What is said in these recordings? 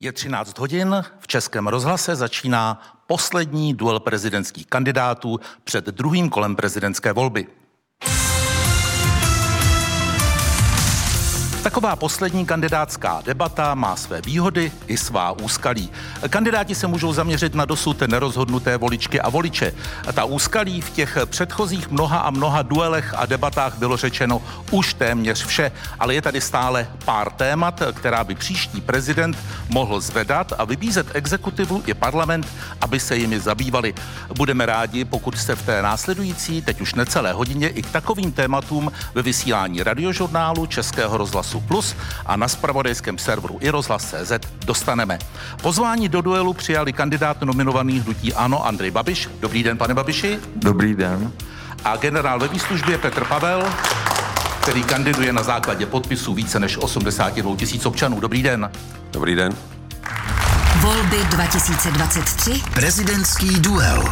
Je 13 hodin, v Českém rozhlase začíná poslední duel prezidentských kandidátů před druhým kolem prezidentské volby. Taková poslední kandidátská debata má své výhody i svá úskalí. Kandidáti se můžou zaměřit na dosud nerozhodnuté voličky a voliče. Ta úskalí v těch předchozích mnoha a mnoha duelech a debatách bylo řečeno už téměř vše, ale je tady stále pár témat, která by příští prezident mohl zvedat a vybízet exekutivu i parlament, aby se jimi zabývali. Budeme rádi, pokud se v té následující, teď už necelé hodině, i k takovým tématům ve vysílání radiožurnálu Českého rozhlasu Rozhlasu Plus a na spravodajském serveru i rozhlas.cz dostaneme. Pozvání do duelu přijali kandidát nominovaný hnutí Ano Andrej Babiš. Dobrý den, pane Babiši. Dobrý den. A generál ve výslužbě Petr Pavel, který kandiduje na základě podpisů více než 82 tisíc občanů. Dobrý den. Dobrý den. Volby 2023. Prezidentský duel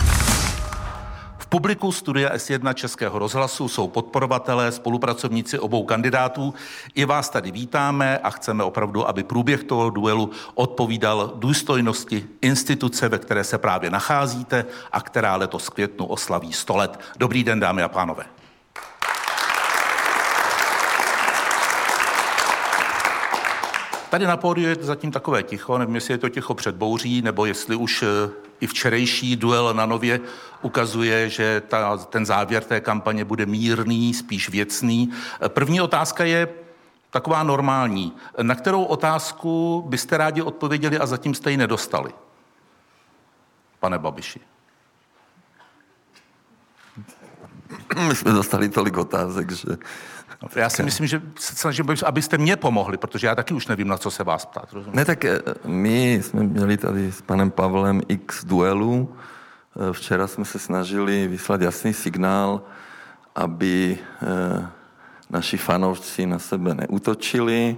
publiku studia S1 Českého rozhlasu jsou podporovatelé, spolupracovníci obou kandidátů. I vás tady vítáme a chceme opravdu, aby průběh toho duelu odpovídal důstojnosti instituce, ve které se právě nacházíte a která letos květnu oslaví 100 let. Dobrý den, dámy a pánové. Tady na pódiu je zatím takové ticho, nevím, jestli je to ticho před bouří, nebo jestli už eh, i včerejší duel na Nově ukazuje, že ta, ten závěr té kampaně bude mírný, spíš věcný. První otázka je taková normální. Na kterou otázku byste rádi odpověděli a zatím jste ji nedostali? Pane Babiši. My jsme dostali tolik otázek, že já si myslím, že se snažím, abyste mě pomohli, protože já taky už nevím, na co se vás ptát. Rozumím? Ne, tak eh, my jsme měli tady s panem Pavlem x duelů. Eh, včera jsme se snažili vyslat jasný signál, aby eh, naši fanoušci na sebe neútočili.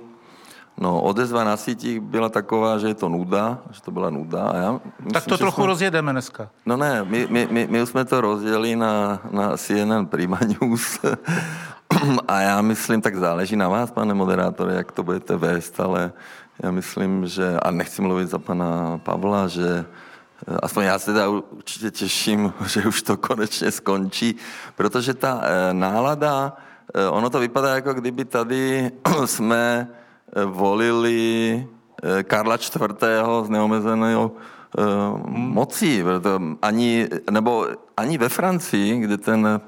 No, odezva na sítích byla taková, že je to nuda, že to byla nuda. A já myslím, tak to trochu jsme... rozjedeme dneska. No ne, my, my, my, my už jsme to rozdělili na, na CNN Prima News A já myslím, tak záleží na vás, pane moderátore, jak to budete vést, ale já myslím, že, a nechci mluvit za pana Pavla, že aspoň já se teda určitě těším, že už to konečně skončí, protože ta eh, nálada, eh, ono to vypadá, jako kdyby tady jsme volili Karla IV. z neomezeného mocí. Ani, nebo ani ve Francii, kde ten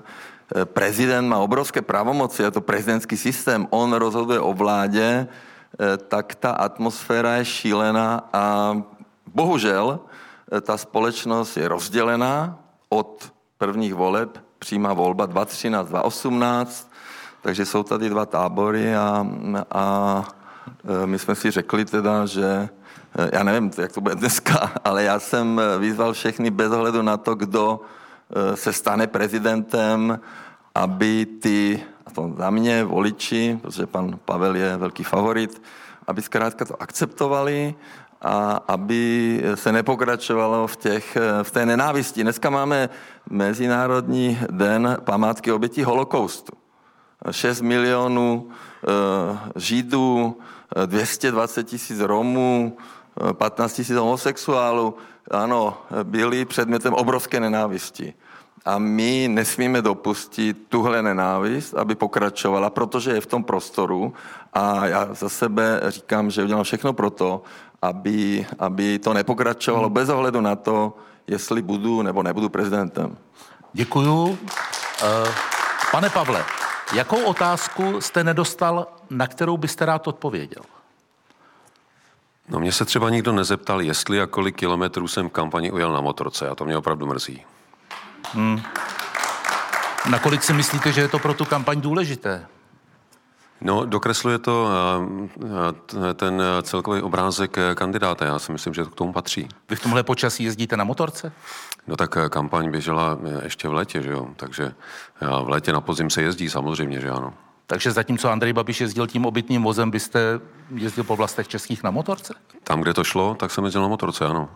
Eh, prezident má obrovské pravomoci, je to prezidentský systém, on rozhoduje o vládě, eh, tak ta atmosféra je šílená a bohužel eh, ta společnost je rozdělená od prvních voleb, přímá volba 2013, 2018, takže jsou tady dva tábory a, a my jsme si řekli teda, že já nevím, jak to bude dneska, ale já jsem vyzval všechny bez ohledu na to, kdo Eh, se stane prezidentem, aby ty, a to za mě, voliči, protože pan Pavel je velký favorit, aby zkrátka to akceptovali a aby se nepokračovalo v, těch, v té nenávisti. Dneska máme Mezinárodní den památky obětí holokaustu. 6 milionů eh, Židů, 220 tisíc Romů, 15 tisíc homosexuálů ano, byli předmětem obrovské nenávisti. A my nesmíme dopustit tuhle nenávist, aby pokračovala, protože je v tom prostoru. A já za sebe říkám, že udělám všechno pro to, aby, aby to nepokračovalo bez ohledu na to, jestli budu nebo nebudu prezidentem. Děkuju. Eh, pane Pavle, jakou otázku jste nedostal, na kterou byste rád odpověděl? No mě se třeba nikdo nezeptal, jestli a kolik kilometrů jsem v kampani ujel na motorce a to mě opravdu mrzí. Hmm. Nakolik si myslíte, že je to pro tu kampaň důležité? No, dokresluje to ten celkový obrázek kandidáta. Já si myslím, že to k tomu patří. Vy v tomhle počasí jezdíte na motorce? No tak kampaň běžela ještě v létě, že jo? Takže v létě na podzim se jezdí samozřejmě, že ano. Takže zatímco Andrej Babiš jezdil tím obytným vozem, byste jezdil po vlastech českých na motorce? Tam, kde to šlo, tak jsem jezdil na motorce, ano.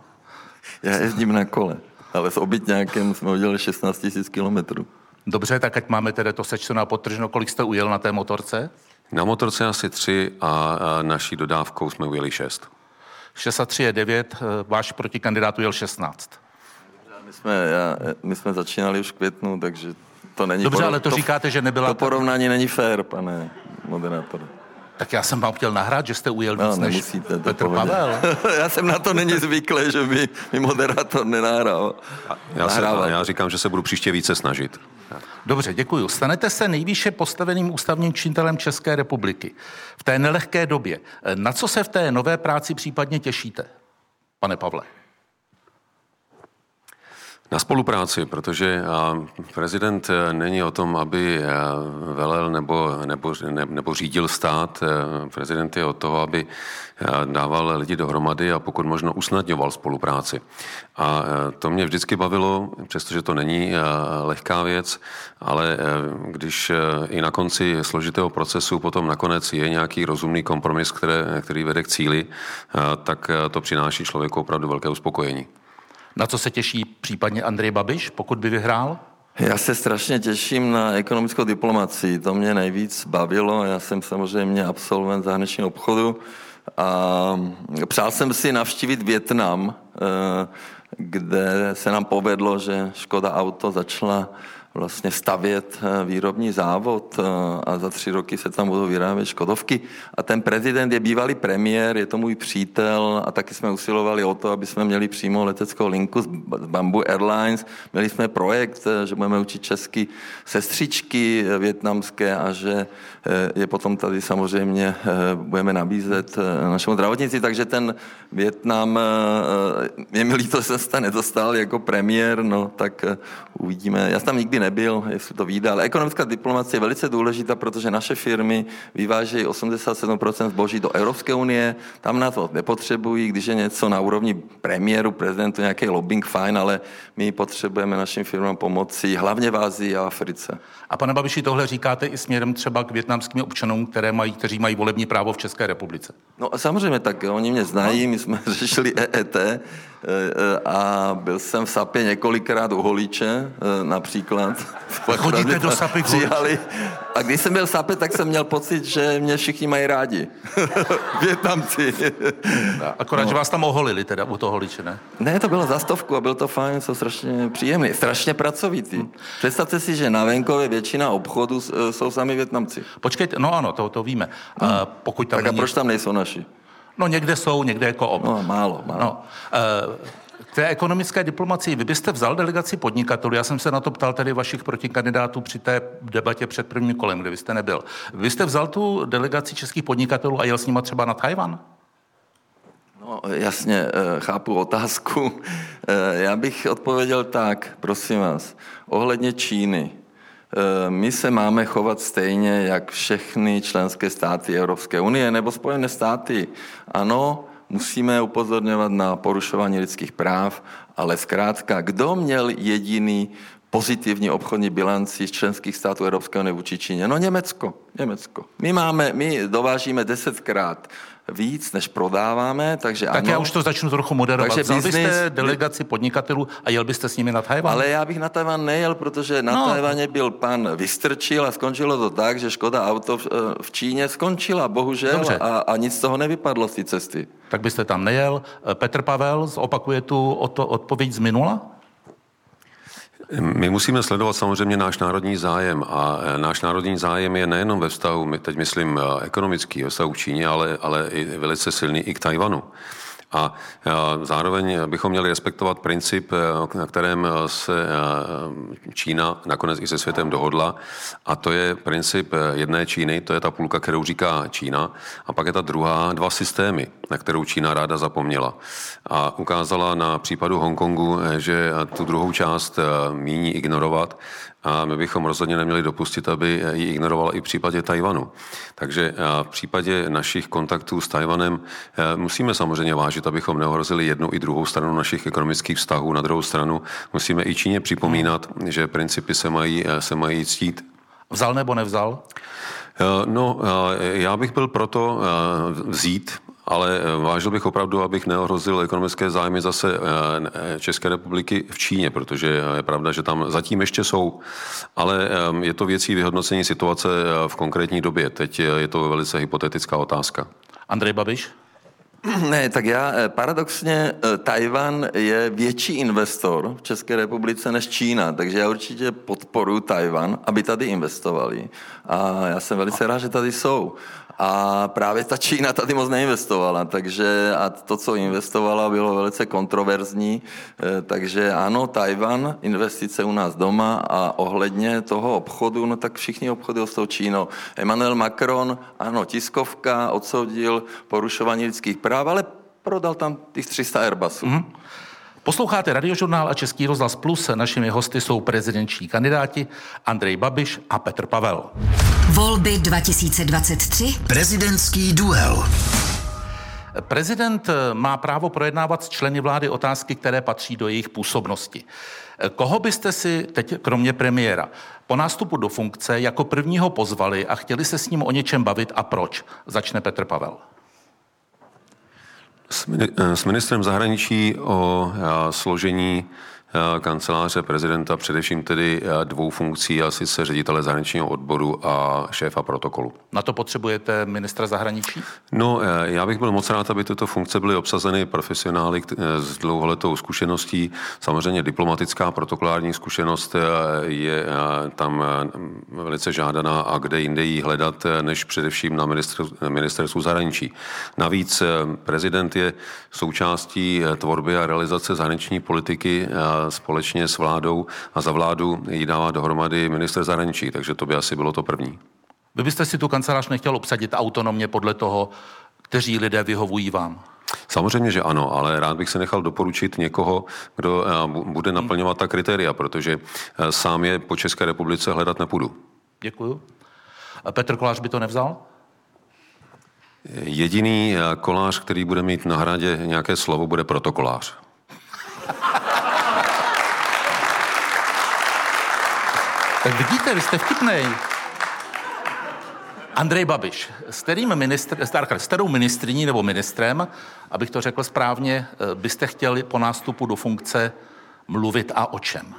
Já jezdím na kole, ale s obytňákem jsme udělali 16 000 kilometrů. Dobře, tak ať máme tedy to sečteno a potrženo, kolik jste ujel na té motorce? Na motorce asi tři a, a naší dodávkou jsme ujeli šest. 603 je 9, váš protikandidát ujel 16. My jsme, já, my jsme začínali už v květnu, takže to není... Dobře, porov... ale to, to říkáte, že nebyla... To porovnání není fér, pane moderátor. Tak já jsem vám chtěl nahrát, že jste ujel víc no, než Petr pohodě. Pavel. já jsem na to není zvyklý, že mi, mi moderátor nenahrál. Já, se, já říkám, že se budu příště více snažit. Dobře, děkuji. Stanete se nejvýše postaveným ústavním činitelem České republiky v té nelehké době. Na co se v té nové práci případně těšíte, pane Pavle? Na spolupráci, protože prezident e, není o tom, aby e, velel nebo, nebo, nebo řídil stát. Prezident je o toho, aby dával lidi dohromady a pokud možno usnadňoval spolupráci. A to mě vždycky bavilo, přestože to není lehká věc, ale když i na konci složitého procesu potom nakonec je nějaký rozumný kompromis, které, který vede k cíli, tak to přináší člověku opravdu velké uspokojení. Na co se těší případně Andrej Babiš, pokud by vyhrál? Já se strašně těším na ekonomickou diplomaci. To mě nejvíc bavilo. Já jsem samozřejmě absolvent zahraničního obchodu a přál jsem si navštívit Větnam, eh, kde se nám povedlo, že Škoda Auto začala vlastně stavět eh, výrobní závod eh, a za tři roky se tam budou vyrábět Škodovky. A ten prezident je bývalý premiér, je to můj přítel a taky jsme usilovali o to, aby jsme měli přímo leteckou linku z Bamboo Airlines. Měli jsme projekt, eh, že budeme učit česky sestřičky větnamské a že je potom tady samozřejmě budeme nabízet našemu zdravotnici, takže ten Větnam, je mi líto, že jsem se nedostal jako premiér, no tak uvidíme. Já tam nikdy nebyl, jestli to vyjde, ale ekonomická diplomacie je velice důležitá, protože naše firmy vyvážejí 87% zboží do Evropské unie, tam na to nepotřebují, když je něco na úrovni premiéru, prezidentu, nějaký lobbying, fajn, ale my potřebujeme našim firmám pomoci, hlavně v Ázii a Africe. A pane Babiši, tohle říkáte i směrem třeba k větnamským občanům, které mají, kteří mají volební právo v České republice? No a samozřejmě tak, oni mě znají, my jsme řešili EET, Eh, a byl jsem v Sapě několikrát u Holiče eh, například. Chodíte do Sapy přijali. A když jsem byl v Sapě, tak jsem měl pocit, že mě všichni mají rádi. Větnamci. Akorát, no. že vás tam oholili teda u toho Holiče, ne? Ne, to bylo za stovku a byl to fajn, jsou strašně příjemný, strašně pracovitý. Hmm. Představte si, že na venkově většina obchodů eh, jsou sami Větnamci. Počkejte, no ano, to, to víme. Uh, pokud tam tak není... a proč tam nejsou naši? No někde jsou, někde jako ob. No, málo, málo. No, uh, k té ekonomické diplomacii, vy byste vzal delegaci podnikatelů, já jsem se na to ptal tedy vašich protikandidátů při té debatě před prvním kolem, kde vy jste nebyl. Vy jste vzal tu delegaci českých podnikatelů a jel s nimi třeba na Tajvan? No, jasně, eh, chápu otázku. Já bych odpověděl tak, prosím vás, ohledně Číny. Eh, my se máme chovat stejně, jak všechny členské státy Evropské unie nebo Spojené státy. Ano, musíme upozorňovat na porušování lidských práv, ale zkrátka, kdo měl jediný pozitivní obchodní bilanci z členských států Evropské unie vůči Číně? No Německo. Německo. My, máme, my dovážíme desetkrát víc, než prodáváme, takže tak ano. já už to začnu trochu moderovat. Takže Vzal business, byste delegaci podnikatelů a jel byste s nimi na Tajvan? Ale já bych na Tajvan nejel, protože na no. Tajvaně byl pan Vystrčil a skončilo to tak, že Škoda Auto v, eh, v Číně skončila, bohužel, a, a nic z toho nevypadlo z té cesty. Tak byste tam nejel. Petr Pavel opakuje tu odpověď z minula? My musíme sledovat samozřejmě náš národní zájem a e, náš národní zájem je nejenom ve vztahu, teď myslím e, ekonomický, ve vztahu k Číně, ale, ale i velice silný i k Tajvanu. A zároveň bychom měli respektovat princip, e, na kterém se Čína nakonec i se světem dohodla, a to je princip jedné Číny, to je ta půlka, kterou říká Čína, a pak je ta druhá, dva systémy, na kterou Čína ráda zapomněla. A ukázala na případu Hongkongu, že tu druhou část míní ignorovat a my bychom rozhodně neměli dopustit, aby ji ignorovala i v případě Tajvanu. Takže v případě našich kontaktů s Tajvanem musíme samozřejmě vážit, abychom neohrozili jednu i druhou stranu našich ekonomických vztahů. Na druhou stranu musíme i Číně připomínat, že principy se mají, se mají ctít. Vzal nebo nevzal? No, já bych byl proto vzít ale eh, vážil bych opravdu, abych neohrozil ekonomické zájmy zase eh, České republiky v Číně, protože je pravda, že tam zatím ještě jsou, ale eh, je to věcí vyhodnocení situace v konkrétní době. Teď je to velice hypotetická otázka. Andrej Babiš? Ne, tak já eh, paradoxně eh, Tajvan je větší investor v České republice než Čína, takže já určitě podporuji Tajvan, aby tady investovali. A já jsem velice rád, že tady jsou. A právě ta Čína tady moc neinvestovala, takže a to, co investovala, bylo velice kontroverzní. Eh, takže ano, Tajvan, investice u nás doma a ohledně toho obchodu, no tak všichni obchody s tou Čínou. Emmanuel Macron, ano, tiskovka, odsoudil porušování lidských práv, ale prodal tam těch 300 Airbusů. Mm-hmm. Posloucháte Radiožurnál a Český rozhlas Plus. Našimi hosty jsou prezidentční kandidáti Andrej Babiš a Petr Pavel. Volby 2023. Prezidentský duel. Prezident má právo projednávat s členy vlády otázky, které patří do jejich působnosti. Koho byste si teď, kromě premiéra, po nástupu do funkce jako prvního pozvali a chtěli se s ním o něčem bavit a proč? Začne Petr Pavel. S ministrem zahraničí o složení Eh, kanceláře prezidenta především tedy eh, dvou funkcí, a sice ředitele zahraničního odboru a šéfa protokolu. Na to potřebujete ministra zahraničí? No, eh, já bych byl moc rád, aby tyto funkce byly obsazeny profesionály s dlouholetou zkušeností. Samozřejmě diplomatická protokolární zkušenost je tam velice žádaná a kde jinde ji hledat, než především na ministerstvu zahraničí. Navíc prezident je součástí tvorby a realizace zahraniční politiky společně s vládou a za vládu ji dává dohromady minister zahraničí, takže to by asi bylo to první. Vy byste si tu kancelář nechtěl obsadit autonomně podle toho, kteří lidé vyhovují vám? Samozřejmě, že ano, ale rád bych se nechal doporučit někoho, kdo eh, bude naplňovat ta kritéria, protože eh, sám je po České republice hledat nepůjdu. Děkuju. A Petr Kolář by to nevzal? Jediný eh, kolář, který bude mít na hradě nějaké slovo, bude protokolář. Tak vidíte, vy jste vtipnej. Andrej Babiš, s, kterým ministr, s kterou ministriní nebo ministrem, abych to řekl správně, eh, byste chtěli po nástupu do funkce mluvit a o čem?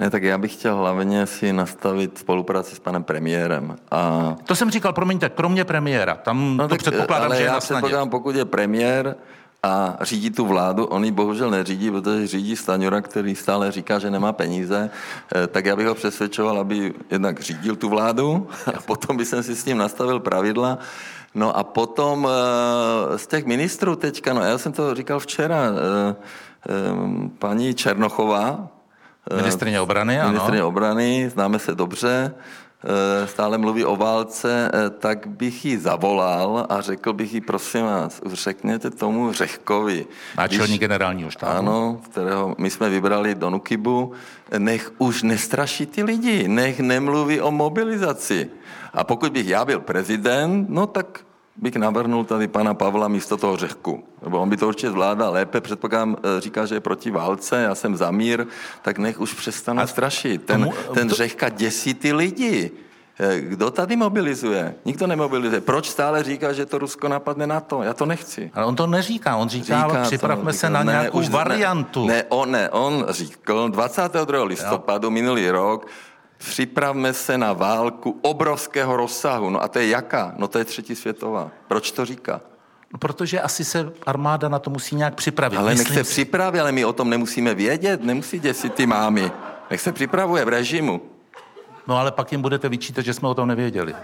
Ne, tak já bych chtěl hlavně si nastavit spolupráci s panem premiérem. A... To jsem říkal, promiňte, kromě premiéra. Tam no, to tak, předpokládám, ale že je já na předpokládám, pokud je premiér, a řídí tu vládu. On ji bohužel neřídí, protože řídí Staňura, který stále říká, že nemá peníze. Eh, tak já bych ho přesvědčoval, aby jednak řídil tu vládu a potom by jsem si s ním nastavil pravidla. No a potom eh, z těch ministrů teďka, no já jsem to říkal včera, eh, paní Černochová, Ministrině obrany, ano. Ministrině obrany, známe se dobře. Eh, stále mluví o válce, eh, tak bych ji zavolal a řekl bych jí, prosím vás, řekněte tomu Řehkovi. Náčelník generálního štábu. Ano, kterého my jsme vybrali do Nukibu, nech už nestraší ty lidi, nech nemluví o mobilizaci. A pokud bych já byl prezident, no tak bych navrhnul tady pana Pavla místo toho Řehku. Nebo on by to určitě zvládal lépe, předpokládám, e, říká, že je proti válce, já jsem za mír, tak nech už přestanu strašit. Ten, tomu, ten to... Řehka děsí ty lidi. E, kdo tady mobilizuje? Nikdo nemobilizuje. Proč stále říká, že to Rusko napadne na to? Já to nechci. Ale on to neříká. On říká, říká připravme to, se říká, na nějakou ne, variantu. Ne, ne, on, ne, on říkal 22. listopadu jo. minulý rok, připravme se na válku obrovského rozsahu. No a to je jaká? No to je třetí světová. Proč to říká? No, protože asi se armáda na to musí nějak připravit. Ale nech se připraví, ale my o tom nemusíme vědět, nemusí děsit ty mámy. Nech se připravuje v režimu. No ale pak jim budete vyčítat, že jsme o tom nevěděli.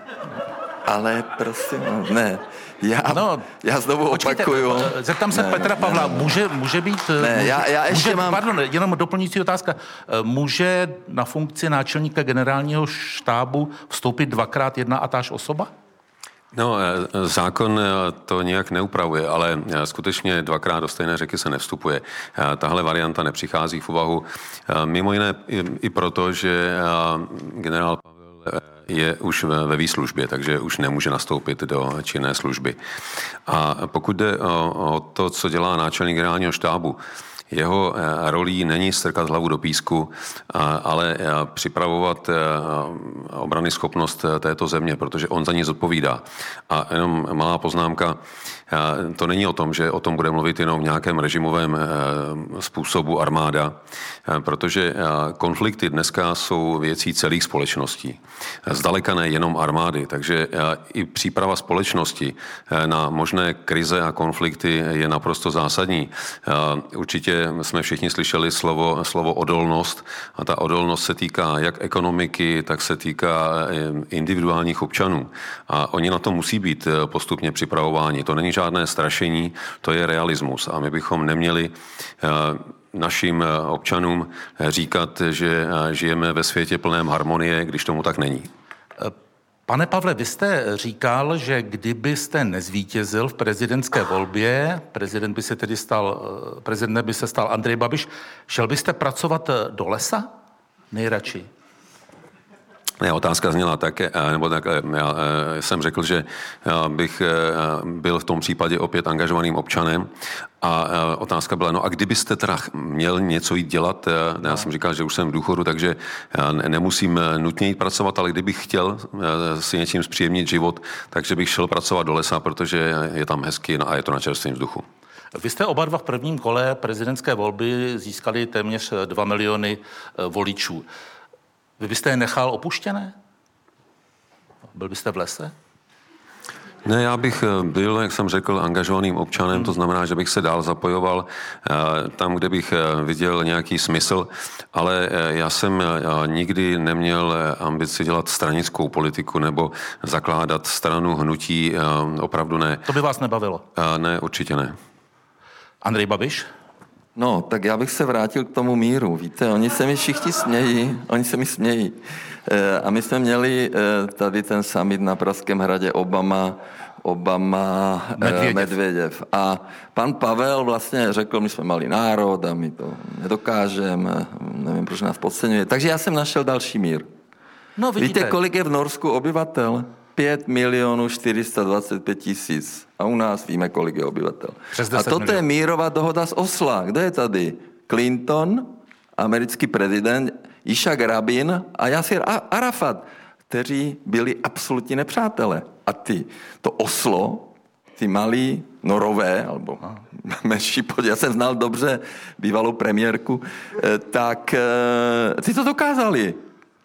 Ale prosím, ne. Já, no, já znovu počkejte, opakuju. Eh, zeptám se ne, Petra ne, Pavla, ne, může, může být... Eh, ne, může, já, já ještě může, mám... Pardon, jenom doplňující otázka. Eh, může na funkci náčelníka generálního štábu vstoupit dvakrát jedna a táž osoba? No, zákon to nějak neupravuje, ale skutečně dvakrát do stejné řeky se nevstupuje. Tahle varianta nepřichází v úvahu. Mimo jiné i proto, že generál Pavel je už ve výslužbě, takže už nemůže nastoupit do činné služby. A pokud jde o, o to, co dělá náčelník generálního štábu, Jeho rolí není strkat hlavu do písku, ale připravovat obrany schopnost této země, protože on za ní zodpovídá. A jenom malá poznámka, to není o tom, že o tom bude mluvit jenom v nějakém režimovém způsobu armáda, protože konflikty dneska jsou věcí celých společností. Zdaleka ne jenom armády, takže i příprava společnosti na možné krize a konflikty je naprosto zásadní. Určitě jsme všichni slyšeli slovo, slovo odolnost a ta odolnost se týká jak ekonomiky, tak se týká individuálních občanů. A oni na to musí být postupně připravováni. To není žádné strašení, to je realismus. A my bychom neměli našim občanům říkat, že žijeme ve světě plném harmonie, když tomu tak není. Pane Pavle, vy jste říkal, že kdybyste nezvítězil v prezidentské volbě, prezident by se tedy stal, prezident by se stal Andrej Babiš, šel byste pracovat do lesa nejradši? Otázka zněla tak, eh, nebo tak, eh, já eh, jsem řekl, že bych byl v tom případě opět angažovaným občanem a otázka byla, no a kdybyste teda měl něco jít dělat, já jsem říkal, že už jsem v důchodu, takže nemusím nutně jít pracovat, ale kdybych chtěl si něčím zpříjemnit život, takže bych šel pracovat do lesa, protože je tam hezky a je to na čerstvém vzduchu. Vy jste oba dva v prvním kole prezidentské volby získali téměř 2 miliony voličů. Vy byste je nechal opuštěné? Byl byste v lese? Ne, já bych eh, byl, jak jsem řekl, angažovaným občanem, to znamená, že bych se dál zapojoval eh, tam, kde bych eh, viděl nějaký smysl, ale já jsem nikdy neměl ambici dělat stranickou politiku nebo zakládat stranu hnutí, opravdu ne. To by vás nebavilo? Ne, určitě ne. Andrej Babiš? No, tak já bych se vrátil k tomu míru. Víte, oni se mi všichni smějí, oni se mi smějí. E, a my jsme měli e, tady ten summit na Pražském hradě Obama, Obama, eh, Medvěděv. Medvěděv. A pan Pavel vlastně řekl, my jsme malý národ a my to nedokážeme, nevím, proč nás podceňuje. Takže já jsem našel další mír. No, vidíte. Víte, kolik je v Norsku obyvatel? 5 milionů 425 tisíc. A u nás víme, kolik je obyvatel. A toto milionů. je mírová dohoda z Osla. Kde je tady? Clinton, americký prezident, Ishak Rabin a Yasir Arafat, kteří byli absolutní nepřátelé. A ty, to Oslo, ty malí norové, alebo menší podíl, já jsem znal dobře bývalou premiérku, eh, tak eh, ty to dokázali.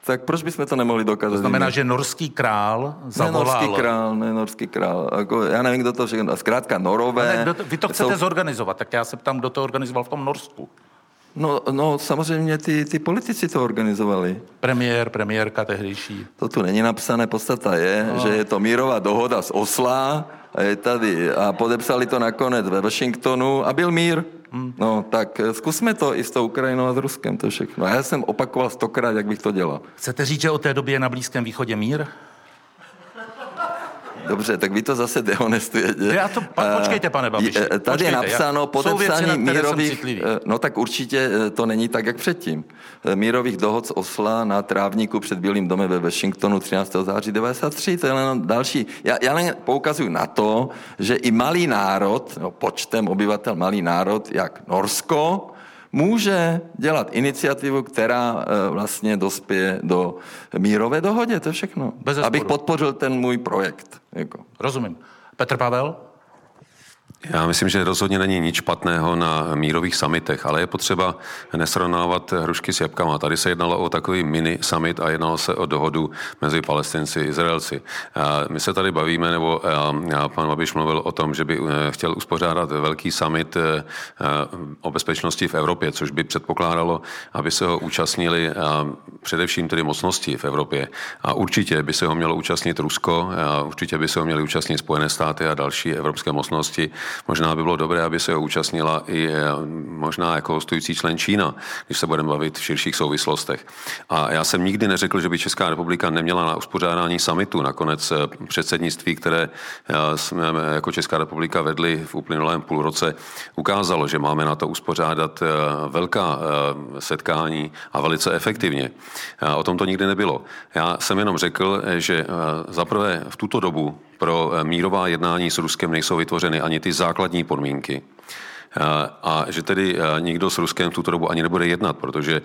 Tak proč bychom to nemohli dokázat? To znamená, že norský král zavolal... Ne norský král, ne norský král. Jako, já nevím, kdo to všechno... Zkrátka norové... Ne, to, vy to chcete jsou... zorganizovat, tak já se ptám, kdo to organizoval v tom Norsku. No, no samozřejmě ty, ty politici to organizovali. Premiér, premiérka tehdejší. To tu není napsané, podstata je, no. že je to mírová dohoda z Osla a je tady a podepsali to nakonec ve Washingtonu a byl mír. Hmm. No, tak eh, zkusme to i s tou Ukrajinou a s Ruskem, to všechno. Já jsem opakoval stokrát, jak bych to dělal. Chcete říct, že o té době je na Blízkém východě mír? Dobře, tak vy to zase dehonestujete. Já to, pa, počkejte, pane Babiši. Tady počkejte, je napsáno podepsání mírových... Eh, no tak určitě eh, to není tak, jak předtím. Mírových dohod z Osla na trávníku před Bílým domem ve Washingtonu 13. září 93. To je jen další. Já, já jen poukazuju na to, že i malý národ, no, počtem obyvatel malý národ, jak Norsko, může dělat iniciativu, která eh, vlastně dospěje do mírové dohodě, to je všechno. Bez Abych podpořil ten můj projekt. Jako. Rozumím. Petr Pavel? Já myslím, že rozhodně není nic špatného na mírových samitech, ale je potřeba nesrovnávat hrušky s jabkama. Tady se jednalo o takový mini summit a jednalo se o dohodu mezi palestinci a Izraelci. My se tady bavíme, nebo pan Babiš mluvil o tom, že by eh, chtěl uspořádat velký summit eh, o bezpečnosti v Evropě, což by předpokládalo, aby se ho účastnili především tedy mocnosti v Evropě. A určitě by se ho mělo účastnit Rusko, určitě by se ho měly účastnit Spojené státy a další evropské mocnosti. Možná by bylo dobré, aby se ho účastnila i eh, možná jako hostující člen Čína, když se budeme bavit v širších souvislostech. A já jsem nikdy neřekl, že by Česká republika neměla na uspořádání samitu. Nakonec eh, předsednictví, které eh, jsme jako Česká republika vedli v uplynulém půlroce, ukázalo, že máme na to uspořádat velká setkání a velice efektivně. O tom to nikdy nebylo. Já jsem jenom řekl, že zaprvé v tuto dobu pro mírová jednání s Ruskem nejsou vytvořeny ani ty základní podmínky. a že tedy nikdo s Ruskem v tuto dobu ani nebude jednat, protože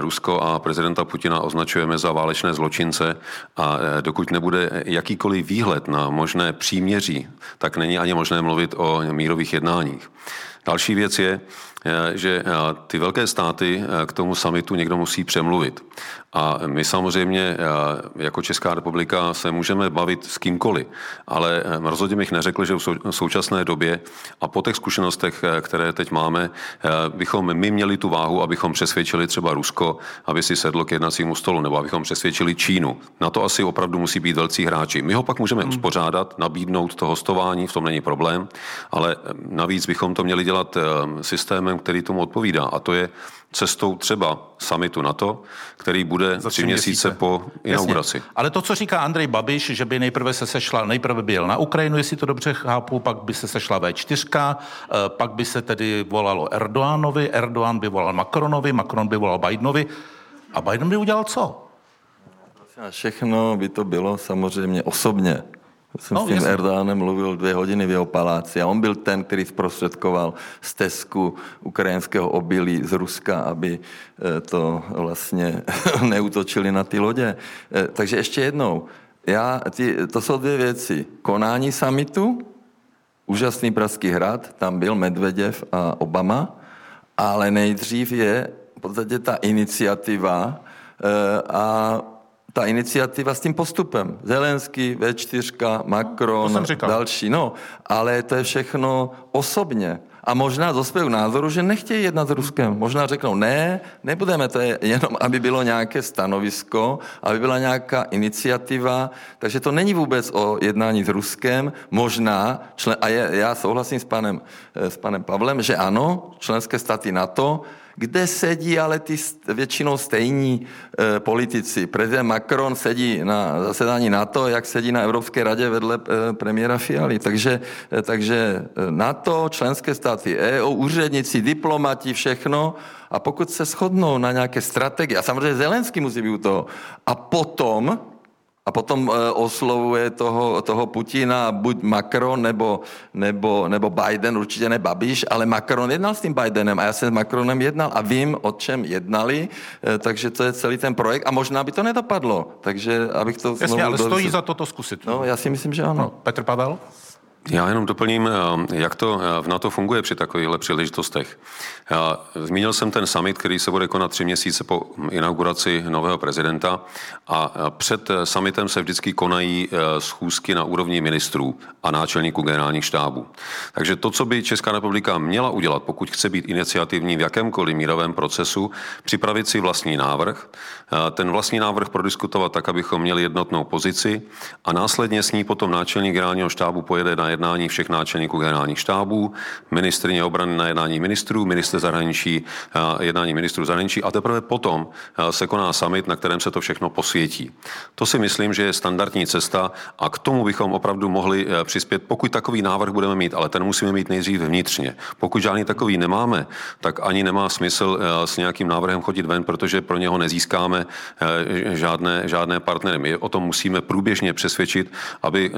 Rusko a prezidenta Putina označujeme za válečné zločince a dokud nebude jakýkoliv výhled na možné příměří, tak není ani možné mluvit o mírových jednáních. Další věc je, Eh, že eh, ty velké státy eh, k tomu samitu někdo musí přemluvit. A my samozřejmě jako Česká republika se můžeme bavit s kýmkoliv, ale rozhodně bych neřekl, že v současné době a po těch zkušenostech, které teď máme, bychom my měli tu váhu, abychom přesvědčili třeba Rusko, aby si sedlo k jednacímu stolu, nebo abychom přesvědčili Čínu. Na to asi opravdu musí být velcí hráči. My ho pak můžeme hmm. uspořádat, nabídnout to hostování, v tom není problém, ale navíc bychom to měli dělat systémem, systém, který tomu odpovídá. A to je cestou třeba samitu NATO, který bude Za tři měsíce, měsíce po inauguraci. Jasně. Ale to, co říká Andrej Babiš, že by nejprve se sešla, nejprve by jel na Ukrajinu, jestli to dobře chápu, pak by se sešla V4, eh, pak by se tedy volalo Erdoánovi, Erdoán by volal Macronovi, Macron by volal Bidenovi. A Biden by udělal co? Všechno by to bylo samozřejmě osobně. Jsem no, s tím Erdoganem mluvil dvě hodiny v jeho paláci a on byl ten, který zprostředkoval stezku ukrajinského obilí z Ruska, aby eh, to vlastně neutočili na ty lodě. Eh, takže ještě jednou, já, ty, to jsou dvě věci. Konání samitu, úžasný Pražský hrad, tam byl Medveděv a Obama, ale nejdřív je v podstatě ta iniciativa eh, a ta iniciativa s tím postupem. Zelenský, V4, Macron, další. No, ale to je všechno osobně. A možná dospějí k názoru, že nechtějí jednat s Ruskem. Možná řeknou, ne, nebudeme, to je jenom, aby bylo nějaké stanovisko, aby byla nějaká iniciativa. Takže to není vůbec o jednání s Ruskem. Možná, člen, a je, já souhlasím s panem, eh, s panem Pavlem, že ano, členské státy NATO kde sedí ale ty většinou stejní e, politici. Prezident Macron sedí na zasedání NATO, jak sedí na Evropské radě vedle e, premiéra Fialy. Takže, e, takže NATO, členské státy EU, úředníci, diplomati, všechno. A pokud se shodnou na nějaké strategie, a samozřejmě Zelenský musí být u toho, a potom a potom e, oslovuje toho, toho Putina buď Macron nebo, nebo, nebo Biden, určitě ne Babiš, ale Macron jednal s tím Bidenem a já jsem s Macronem jednal a vím, o čem jednali, e, takže to je celý ten projekt a možná by to nedopadlo. Takže abych to Jasně, ale stojí za to to zkusit. No, já si myslím, že ano. No, Petr Pavel? Já jenom doplním, eh, jak to eh, v NATO funguje při takovýchhle příležitostech. Zmínil jsem ten summit, který se bude konat tři měsíce po inauguraci nového prezidenta a eh, před summitem se vždycky konají schůzky na úrovni ministrů a náčelníků generálních štábů. Takže to, co by Česká republika měla udělat, pokud chce být iniciativní v jakémkoliv mírovém procesu, připravit si vlastní návrh, ten vlastní návrh prodiskutovat tak, abychom měli jednotnou pozici a následně s ní potom náčelník generálního štábu pojede na jednání všech náčelníků generálních štábů, ministrině obrany na jednání ministrů, minister zahraničí, jednání ministrů zahraničí a teprve potom se koná summit, na kterém se to všechno posvětí. To si myslím, že je standardní cesta a k tomu bychom opravdu mohli e, přispět, pokud takový návrh budeme mít, ale ten musíme mít nejdřív vnitřně. Pokud žádný takový nemáme, tak ani nemá smysl s nějakým návrhem chodit ven, protože pro něho nezískáme žádné, žádné partnery. My o tom musíme průběžně přesvědčit, aby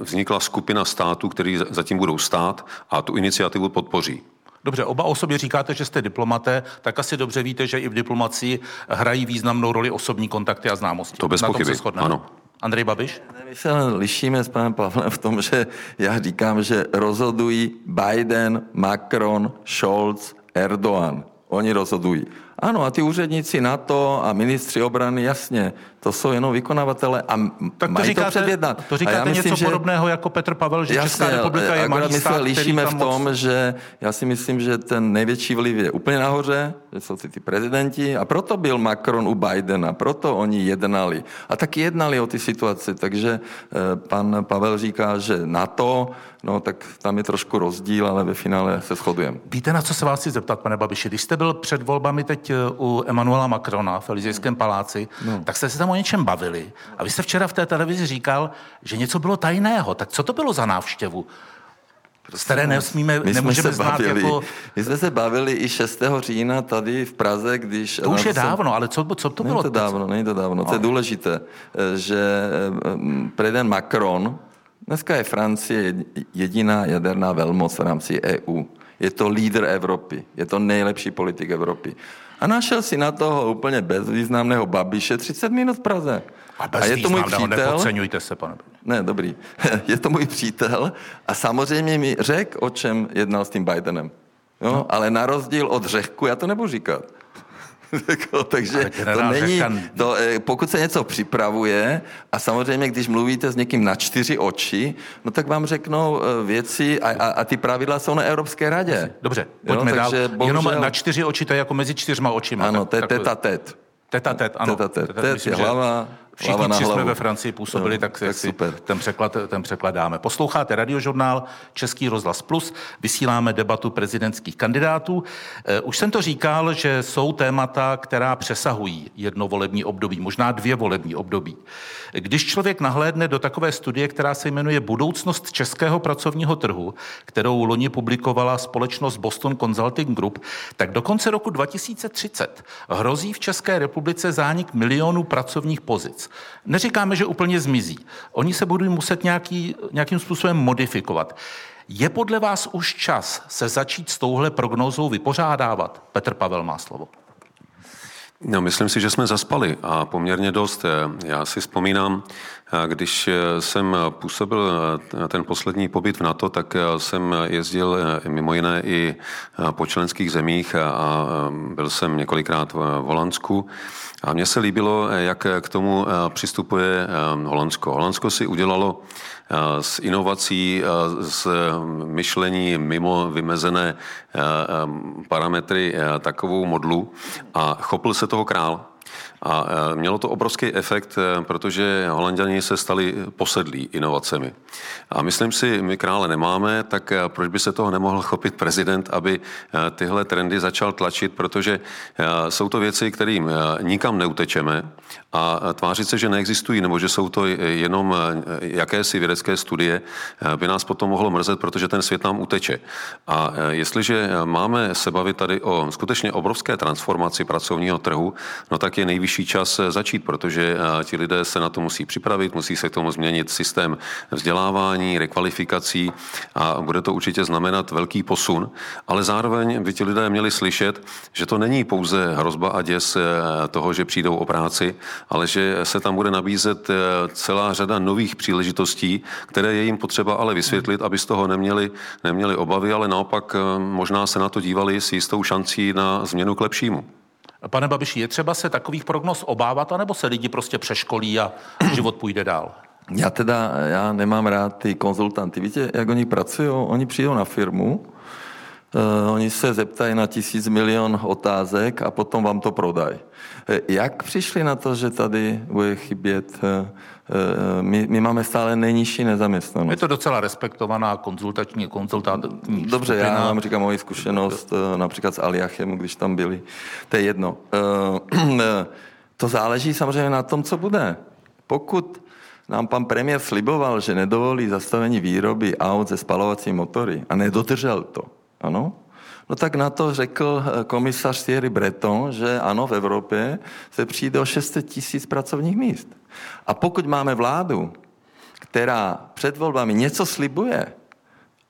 vznikla skupina států, států, který zatím budou stát a tu iniciativu podpoří. Dobře, oba o sobě říkáte, že jste diplomaté, tak asi dobře víte, že i v diplomacii hrají významnou roli osobní kontakty a známosti. To bez pochyby, ano. Andrej Babiš? My se lišíme s panem Pavlem v tom, že já říkám, že rozhodují Biden, Macron, Scholz, Erdogan. Oni rozhodují. Ano, a ty úředníci NATO a ministři obrany, jasně, to jsou jenom vykonavatele a tak to mají říkáte, to předjednat. To říkáte já myslím, něco že, podobného jako Petr Pavel, že jasně, Česká republika je malý my stát, se lišíme v tom, moc... že já si myslím, že ten největší vliv je úplně nahoře, že jsou ty, ty prezidenti a proto byl Macron u Bidena, proto oni jednali. A taky jednali o ty situaci, takže eh, pan Pavel říká, že NATO, no tak tam je trošku rozdíl, ale ve finále se shodujeme. Víte, na co se vás chci zeptat, pane Babiši? Když jste byl před volbami teď eh, u Emanuela Macrona v Elizejském paláci, no. tak jste se tam o něčem bavili. A vy jste včera v té televizi říkal, že něco bylo tajného. Tak co to bylo za návštěvu? z které nesmíme, my nemůžeme se bavili, jako... My jsme se bavili i 6. října tady v Praze, když... To už je jsem... dávno, ale co, co to není bylo? to dávno, není to dávno. No. To je důležité, že eh, prezident Macron, dneska je Francie jediná jaderná velmoc v rámci EU. Je to lídr Evropy. Je to nejlepší politik Evropy. A našel si na toho úplně bezvýznamného Babiše 30 minut v Praze. A, a je to můj přítel. Nepodceňujte se, pane. Ne, dobrý. je to můj přítel a samozřejmě mi řekl, o čem jednal s tím Bidenem. Jo? No. Ale na rozdíl od Řehku, já to nebudu říkat. Jako, takže to není, to, eh, pokud se něco připravuje a samozřejmě, když mluvíte s někým na čtyři oči, no tak vám řeknou eh, věci a, a, a ty pravidla jsou na Evropské radě. Dobře, pojďme jo, dál. Bohužel... Jenom na čtyři oči, to je jako mezi čtyřma očima. Ano, to je teta tet. Teta tet, ano. Teta tet. Tet je hlava, Všichni tři jsme ve Francii působili, no, tak, tak si super. Ten, překlad, ten překlad dáme. Posloucháte radiožurnál Český rozhlas Plus, vysíláme debatu prezidentských kandidátů. Eh, už jsem to říkal, že jsou témata, která přesahují jedno volební období, možná dvě volební období. Když člověk nahlédne do takové studie, která se jmenuje Budoucnost českého pracovního trhu, kterou loni publikovala společnost Boston Consulting Group, tak do konce roku 2030 hrozí v České republice zánik milionů pracovních pozic. Neříkáme, že úplně zmizí. Oni se budou muset nějaký, nějakým způsobem modifikovat. Je podle vás už čas se začít s touhle prognózou vypořádávat? Petr Pavel má slovo. No, myslím si, že jsme zaspali a poměrně dost. Já si vzpomínám, když jsem působil ten poslední pobyt v NATO, tak jsem jezdil mimo jiné i po členských zemích a byl jsem několikrát v Holandsku. A mně se líbilo, jak k tomu přistupuje Holandsko. Holandsko si udělalo s inovací, s myšlení mimo vymezené parametry takovou modlu a chopil se toho král. A e, mělo to obrovský efekt, e, protože holanděni se stali posedlí inovacemi. A myslím si, my krále nemáme, tak e, proč by se toho nemohl chopit prezident, aby tyhle trendy začal tlačit, protože jsou to věci, kterým nikam neutečeme a tvářit se, že neexistují, nebo že jsou to jenom jakési vědecké studie, by nás potom mohlo mrzet, protože ten svět nám uteče. A jestliže máme se bavit tady o skutečně obrovské transformaci pracovního trhu, no tak je nejvyšší čas eh, začít, protože eh, ti lidé se na to musí připravit, musí se k tomu změnit systém vzdělávání, rekvalifikací a bude to určitě znamenat velký posun, ale zároveň by ti lidé měli slyšet, že to není pouze hrozba a děs eh, toho, že přijdou o práci, ale že se tam bude nabízet celá řada nových příležitostí, které je jim potřeba ale vysvětlit, aby z toho neměli, neměli obavy, ale naopak možná se na to dívali s jistou šancí na změnu k lepšímu. Pane Babiši, je třeba se takových prognoz obávat, anebo se lidi prostě přeškolí a život půjde dál? Já teda, já nemám rád ty konzultanty. Víte, jak oni pracují? Oni přijdou na firmu, Uh, oni se zeptají na tisíc milion otázek a potom vám to prodají. Jak přišli na to, že tady bude chybět uh, Eh, my, my máme stále nejnižší nezaměstnanost. Je to docela respektovaná konzultační konzultační Dobře, skupina. já vám říkám moji zkušenost eh, například s Aliachem, když tam byli. To je jedno. Eh, to záleží samozřejmě na tom, co bude. Pokud nám pan premiér sliboval, že nedovolí zastavení výroby aut ze spalovací motory a nedodržel to, ano, No tak na to řekl komisař Thierry Breton, že ano, v Evropě se přijde o 600 tisíc pracovních míst. A pokud máme vládu, která před volbami něco slibuje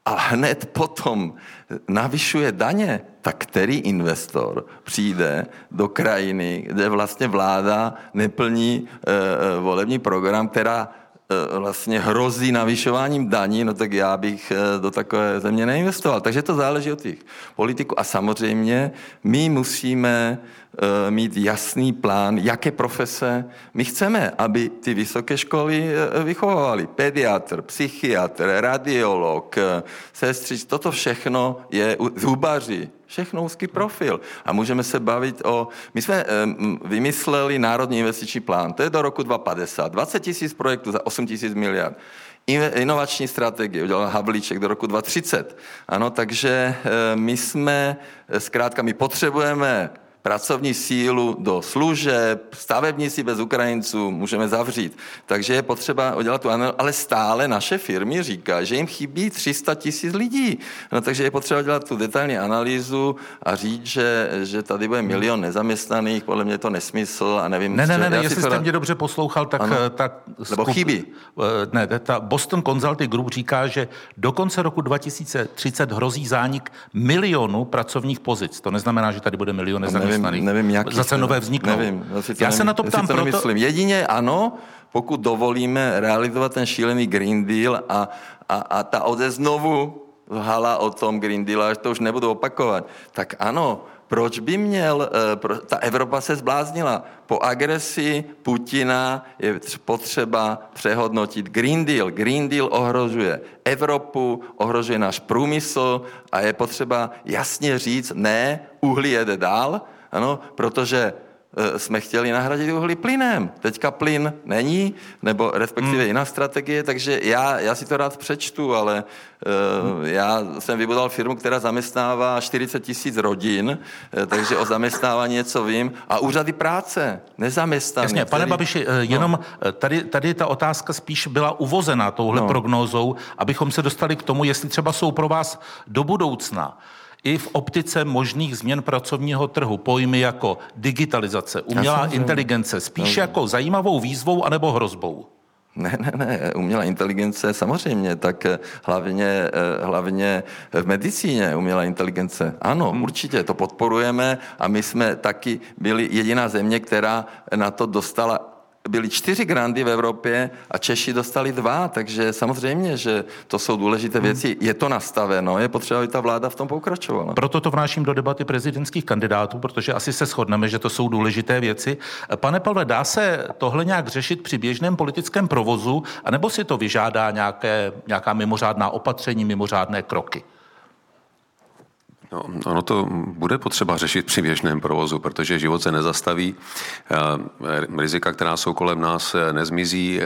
a hned potom navyšuje daně, tak který investor přijde do krajiny, kde vlastně vláda neplní e, volební program, která vlastně hrozí navyšováním daní, no tak já bych e, do takové země neinvestoval. Takže to záleží od těch politiků. A samozřejmě my musíme Eh, mít jasný plán, jaké profese my chceme, aby ty vysoké školy eh, vychovaly. Pediatr, psychiatr, radiolog, eh, sestřič, toto všechno je zubaři, všechno úzký profil. A můžeme se bavit o... My jsme vymysleli Národní investiční plán, to je do roku 2050. 20 tisíc projektů za 8 tisíc miliard inovační strategie, udělal Havlíček do roku 2030. Ano, takže my jsme, zkrátka, my potřebujeme pracovní sílu do služeb, stavebníci bez Ukrajinců můžeme zavřít. Takže je potřeba udělat tu analýzu, ale stále naše firmy říkají, že jim chybí 300 tisíc lidí. No, takže je potřeba dělat tu detailní analýzu a říct, že, že tady bude milion nezaměstnaných, podle mě je to nesmysl a nevím. Ne, ne, ne, ne jestli jste mě dobře poslouchal, tak ano. Eh, ta Nebo skup, chybí. Eh, ne, ta Boston Consulting Group říká, že do konce roku 2030 hrozí zánik milionu pracovních pozic. To neznamená, že tady bude milion nezaměstnaných nevím, nevím jak zase nové vzniknou. Nevím, zase to Já nevím, se na to ptám to proto... Nemyslím. Jedině ano, pokud dovolíme realizovat ten šílený Green Deal a, a, a ta ode znovu hala o tom Green Deal, až to už nebudu opakovat, tak ano, proč by měl, eh, ta Evropa se zbláznila. Po agresi Putina je potřeba přehodnotit Green Deal. Green Deal ohrožuje Evropu, ohrožuje náš průmysl a je potřeba jasně říct, ne, uhlí jede dál, ano, protože Eh, jsme chtěli nahradit uhlí plynem. Teďka plyn není, nebo respektive hmm. jiná strategie, takže já, já si to rád přečtu, ale uh, já jsem vybudoval firmu, která zaměstnává 40 tisíc rodin, uh, takže o zaměstnávání něco vím. A úřady práce, nezaměstnaný. Jasně, pane který... Babiši, jenom no. tady, tady ta otázka spíš byla uvozená touhle no. prognózou, abychom se dostali k tomu, jestli třeba jsou pro vás do budoucna i v optice možných změn pracovního trhu pojmy jako digitalizace, umělá inteligence, spíš jako zajímavou výzvou anebo hrozbou? Ne, ne, ne, umělá inteligence samozřejmě, tak eh, hlavně, eh, hlavně v medicíně umělá inteligence. Ano, hmm. určitě, to podporujeme a my jsme taky byli jediná země, která na to dostala byly čtyři grandy v Evropě a Češi dostali dva, takže samozřejmě, že to jsou důležité věci. Je to nastaveno, je potřeba, aby ta vláda v tom pokračovala. Proto to vnáším do debaty prezidentských kandidátů, protože asi se shodneme, že to jsou důležité věci. Pane Pavle, dá se tohle nějak řešit při běžném politickém provozu, anebo si to vyžádá nějaké, nějaká mimořádná opatření, mimořádné kroky? No, ono to bude potřeba řešit při běžném provozu, protože život se nezastaví, eh, rizika, která jsou kolem nás, eh, nezmizí, eh,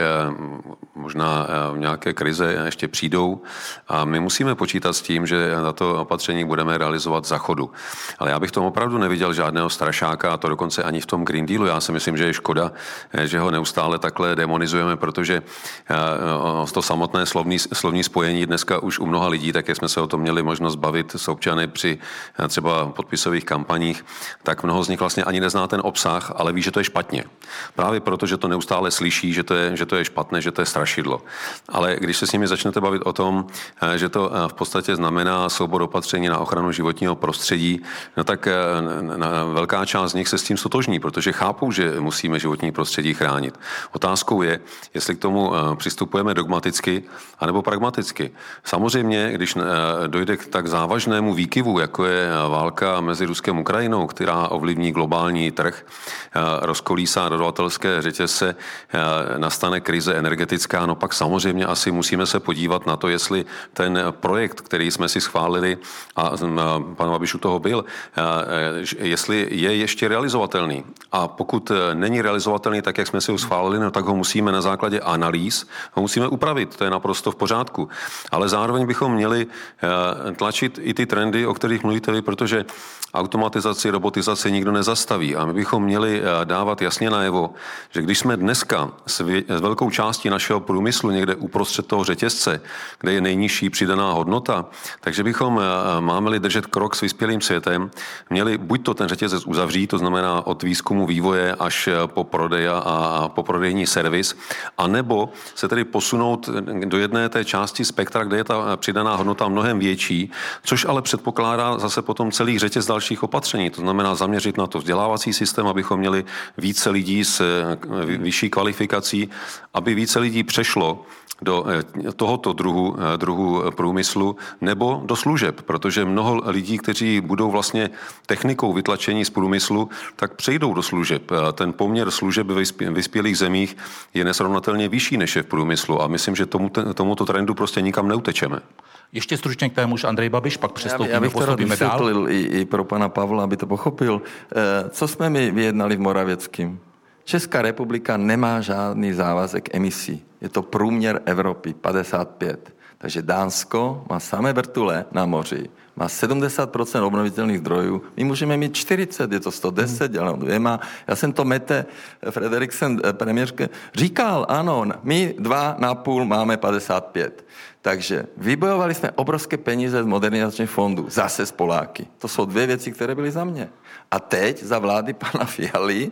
možná nějaké krize ještě přijdou a my musíme počítat s tím, že na to opatření budeme realizovat za chodu. Ale já bych tom opravdu neviděl žádného strašáka, a to dokonce ani v tom Green Dealu. Já si myslím, že je škoda, že ho neustále takhle demonizujeme, protože to samotné slovní, slovní spojení dneska už u mnoha lidí, tak jsme se o tom měli možnost bavit s občany při Eh, třeba podpisových kampaních, tak mnoho z nich vlastně ani nezná ten obsah, ale ví, že to je špatně. Právě proto, že to neustále slyší, že to je, že to je špatné, že to je strašidlo. Ale když se s nimi začnete bavit o tom, eh, že to eh, v podstatě znamená soubor opatření na ochranu životního prostředí, no tak velká část z nich se s tím stotožní, protože chápou, že musíme životní prostředí chránit. Otázkou je, jestli k tomu přistupujeme dogmaticky anebo pragmaticky. Samozřejmě, když dojde k tak závažnému výkyvu, jako je válka mezi Ruskem a Ukrajinou, která ovlivní globální trh, eh, rozkolísá dodavatelské řetězce, eh, nastane krize energetická, no pak samozřejmě asi musíme se podívat na to, jestli ten projekt, který jsme si schválili, a pan Babiš u toho byl, eh, jestli je ještě realizovatelný. A pokud není realizovatelný tak, jak jsme si ho schválili, no tak ho musíme na základě analýz, ho musíme upravit, to je naprosto v pořádku. Ale zároveň bychom měli tlačit i ty trendy, o kterých kterých mluvíte vy, protože automatizaci, robotizaci nikdo nezastaví. A my bychom měli eh, dávat jasně najevo, že když jsme dneska s, vě- s velkou částí našeho průmyslu někde uprostřed toho řetězce, kde je nejnižší přidaná hodnota, takže bychom eh, máme-li držet krok s vyspělým světem, měli buď to ten řetězec uzavřít, to znamená od výzkumu vývoje až eh, po prodej a po prodejní servis, anebo se tedy posunout do jedné té části spektra, kde je ta přidaná hodnota mnohem větší, což ale předpokládá zase potom celý řetěz další dalších opatření. To znamená zaměřit na to vzdělávací systém, abychom měli více lidí s eh, vyšší kvalifikací, aby více lidí přešlo do eh, tohoto druhu, eh, druhu průmyslu nebo do služeb, protože mnoho lidí, kteří budou vlastně technikou vytlačení z průmyslu, tak přejdou do služeb. Ten poměr služeb ve vyspělých zemích je nesrovnatelně vyšší než je v průmyslu a myslím, že tomu, tomuto trendu prostě nikam neutečeme. Ještě stručně k témuž Andrej Babiš, pak přestoupíme, já, já bych to dál. I, i pro pana Pavla, aby to pochopil. Eh, co jsme my vyjednali v Moravěckým? Česká republika nemá žádný závazek emisí. Je to průměr Evropy 55. Takže Dánsko má samé vrtule na moři, má 70% obnovitelných zdrojů, my můžeme mít 40, je to 110, hmm. ale dvěma. Já jsem to Mete Frederiksen, eh, premiérské, říkal, ano, my dva na půl máme 55. Takže vybojovali jsme obrovské peníze z modernizačních fondů, zase z Poláky. To jsou dvě věci, které byly za mě. A teď za vlády pana Fialy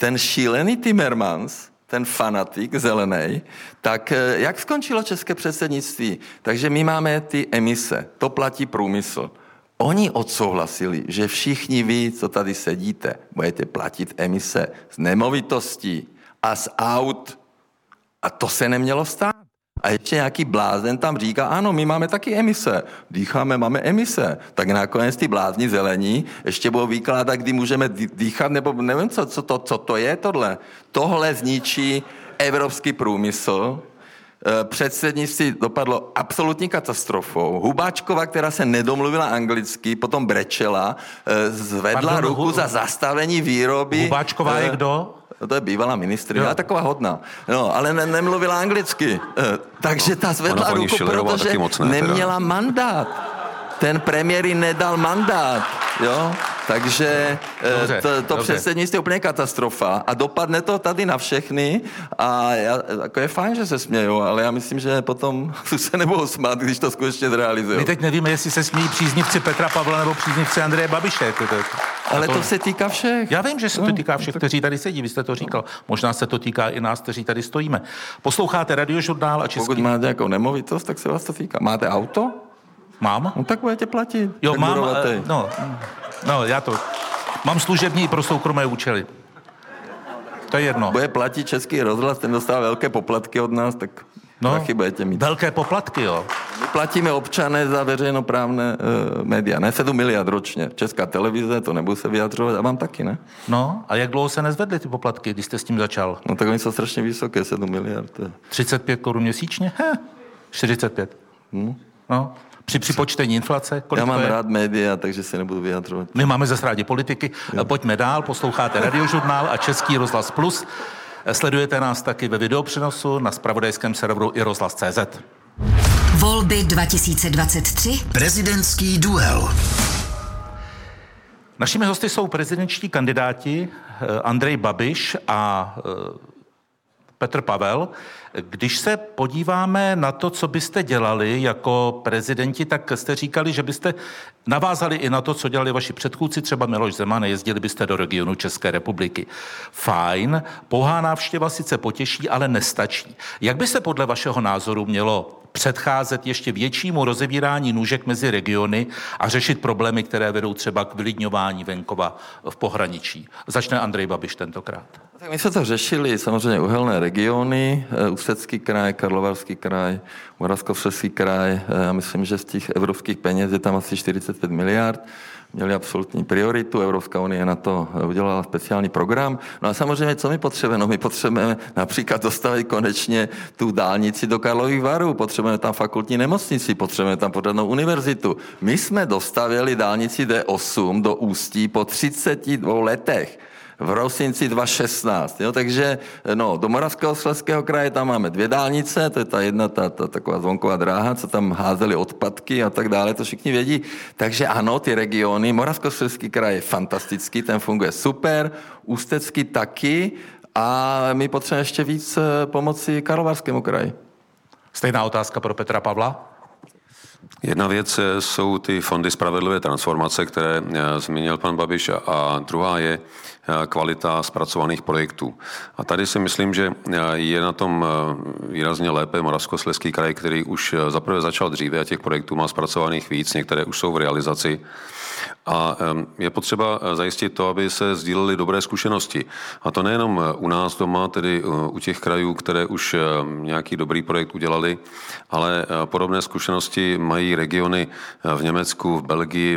ten šílený Timmermans, ten fanatik zelený, tak eh, jak skončilo české předsednictví? Takže my máme ty emise, to platí průmysl. Oni odsouhlasili, že všichni vy, co tady sedíte, budete platit emise z nemovitostí a z aut. A to se nemělo stát. A ještě nějaký blázen tam říká, ano, my máme taky emise. Dýcháme, máme emise. Tak nakonec ty blázni zelení ještě budou vykládat, kdy můžeme dýchat, nebo nevím, co, co, to, co to je tohle. Tohle zničí evropský průmysl, předsednictví dopadlo absolutní katastrofou. Hubáčková, která se nedomluvila anglicky, potom brečela, eh, zvedla Pardon, ruku za zastavení výroby. Hubáčková je eh, kdo? No to je bývalá ministrině, taková hodná. No, ale ne, nemluvila anglicky. Takže ta zvedla ruku, protože neměla mandát. Ten premiér nedal mandát. Jo? Takže eh, dobře, to, to předsednictví je úplně katastrofa a dopadne to tady na všechny a já, jako je fajn, že se smějou, ale já myslím, že potom se nebudou smát, když to skutečně zrealizují. My teď nevíme, jestli se smějí příznivci Petra Pavla nebo příznivci Andreje Babiše. Jako to, ale to, to se týká všech. Já vím, že se to no, týká všech, kteří tady sedí, vy jste to říkal. Možná se to týká i nás, kteří tady stojíme. Posloucháte radiožurnál a český... Pokud máte jako nemovitost, tak se vás to týká. Máte auto? Mám? No tak budete platit. Jo, mám, uh, no, no, já to, mám služební pro soukromé účely. To je jedno. Bude platit český rozhlas, ten dostává velké poplatky od nás, tak no, taky budete mít. Velké poplatky, jo. My platíme občané za veřejnoprávné uh, média, ne 7 miliard ročně. Česká televize, to nebudu se vyjadřovat, a vám taky, ne? No, a jak dlouho se nezvedly ty poplatky, když jste s tím začal? No tak oni jsou strašně vysoké, 7 miliard. 35 korun měsíčně? He, 45. Hmm. No, při připočtení inflace? Kolik Já mám rád média, takže se nebudu vyjadřovat. My máme zase rádi politiky. Jo. Pojďme dál, posloucháte Radiožurnál a Český rozhlas Plus. Sledujete nás taky ve videopřenosu na spravodajském serveru i rozhlas.cz. Volby 2023. Prezidentský duel. Našimi hosty jsou prezidentští kandidáti eh, Andrej Babiš a eh, Petr Pavel. Když se podíváme na to, co byste dělali jako prezidenti, tak jste říkali, že byste navázali i na to, co dělali vaši předchůdci, třeba Miloš Zeman, jezdili byste do regionu České republiky. Fajn, pouhá návštěva sice potěší, ale nestačí. Jak by se podle vašeho názoru mělo předcházet ještě většímu rozevírání nůžek mezi regiony a řešit problémy, které vedou třeba k vylidňování venkova v pohraničí. Začne Andrej Babiš tentokrát. Tak my jsme to řešili, samozřejmě uhelné regiony, eh, Ústecký kraj, Karlovarský kraj, Moravskoslezský kraj. Eh, já myslím, že z těch evropských peněz je tam asi 45 miliard měli absolutní prioritu, Evropská unie na to udělala speciální program. No a samozřejmě, co my potřebujeme? No my potřebujeme například dostavit konečně tu dálnici do Karlových varů, potřebujeme tam fakultní nemocnici, potřebujeme tam pořádnou univerzitu. My jsme dostavili dálnici D8 do Ústí po 32 letech v Rosinci 2016. Jo? Takže no, do Moravského sleského kraje tam máme dvě dálnice, to je ta jedna, ta, ta taková zvonková dráha, co tam házeli odpadky a tak dále, to všichni vědí. Takže ano, ty regiony, Moravskoslezský kraj je fantastický, ten funguje super, Ústecký taky a my potřebujeme ještě víc eh, pomoci Karlovarskému kraji. Stejná otázka pro Petra Pavla. Jedna věc eh, jsou ty fondy spravedlivé transformace, které eh, zmínil pan Babiš, a druhá je eh, kvalita zpracovaných projektů. A tady si myslím, že je na tom výrazně lépe Moravskoslezský kraj, který už zaprvé začal dříve a těch projektů má zpracovaných víc, některé už jsou v realizaci. A je potřeba eh, zajistit to, aby se sdílely dobré zkušenosti. A to nejenom eh, u nás doma, tedy eh, u těch krajů, které už nějaký dobrý projekt udělali, ale podobné zkušenosti mají regiony v Německu, v Belgii,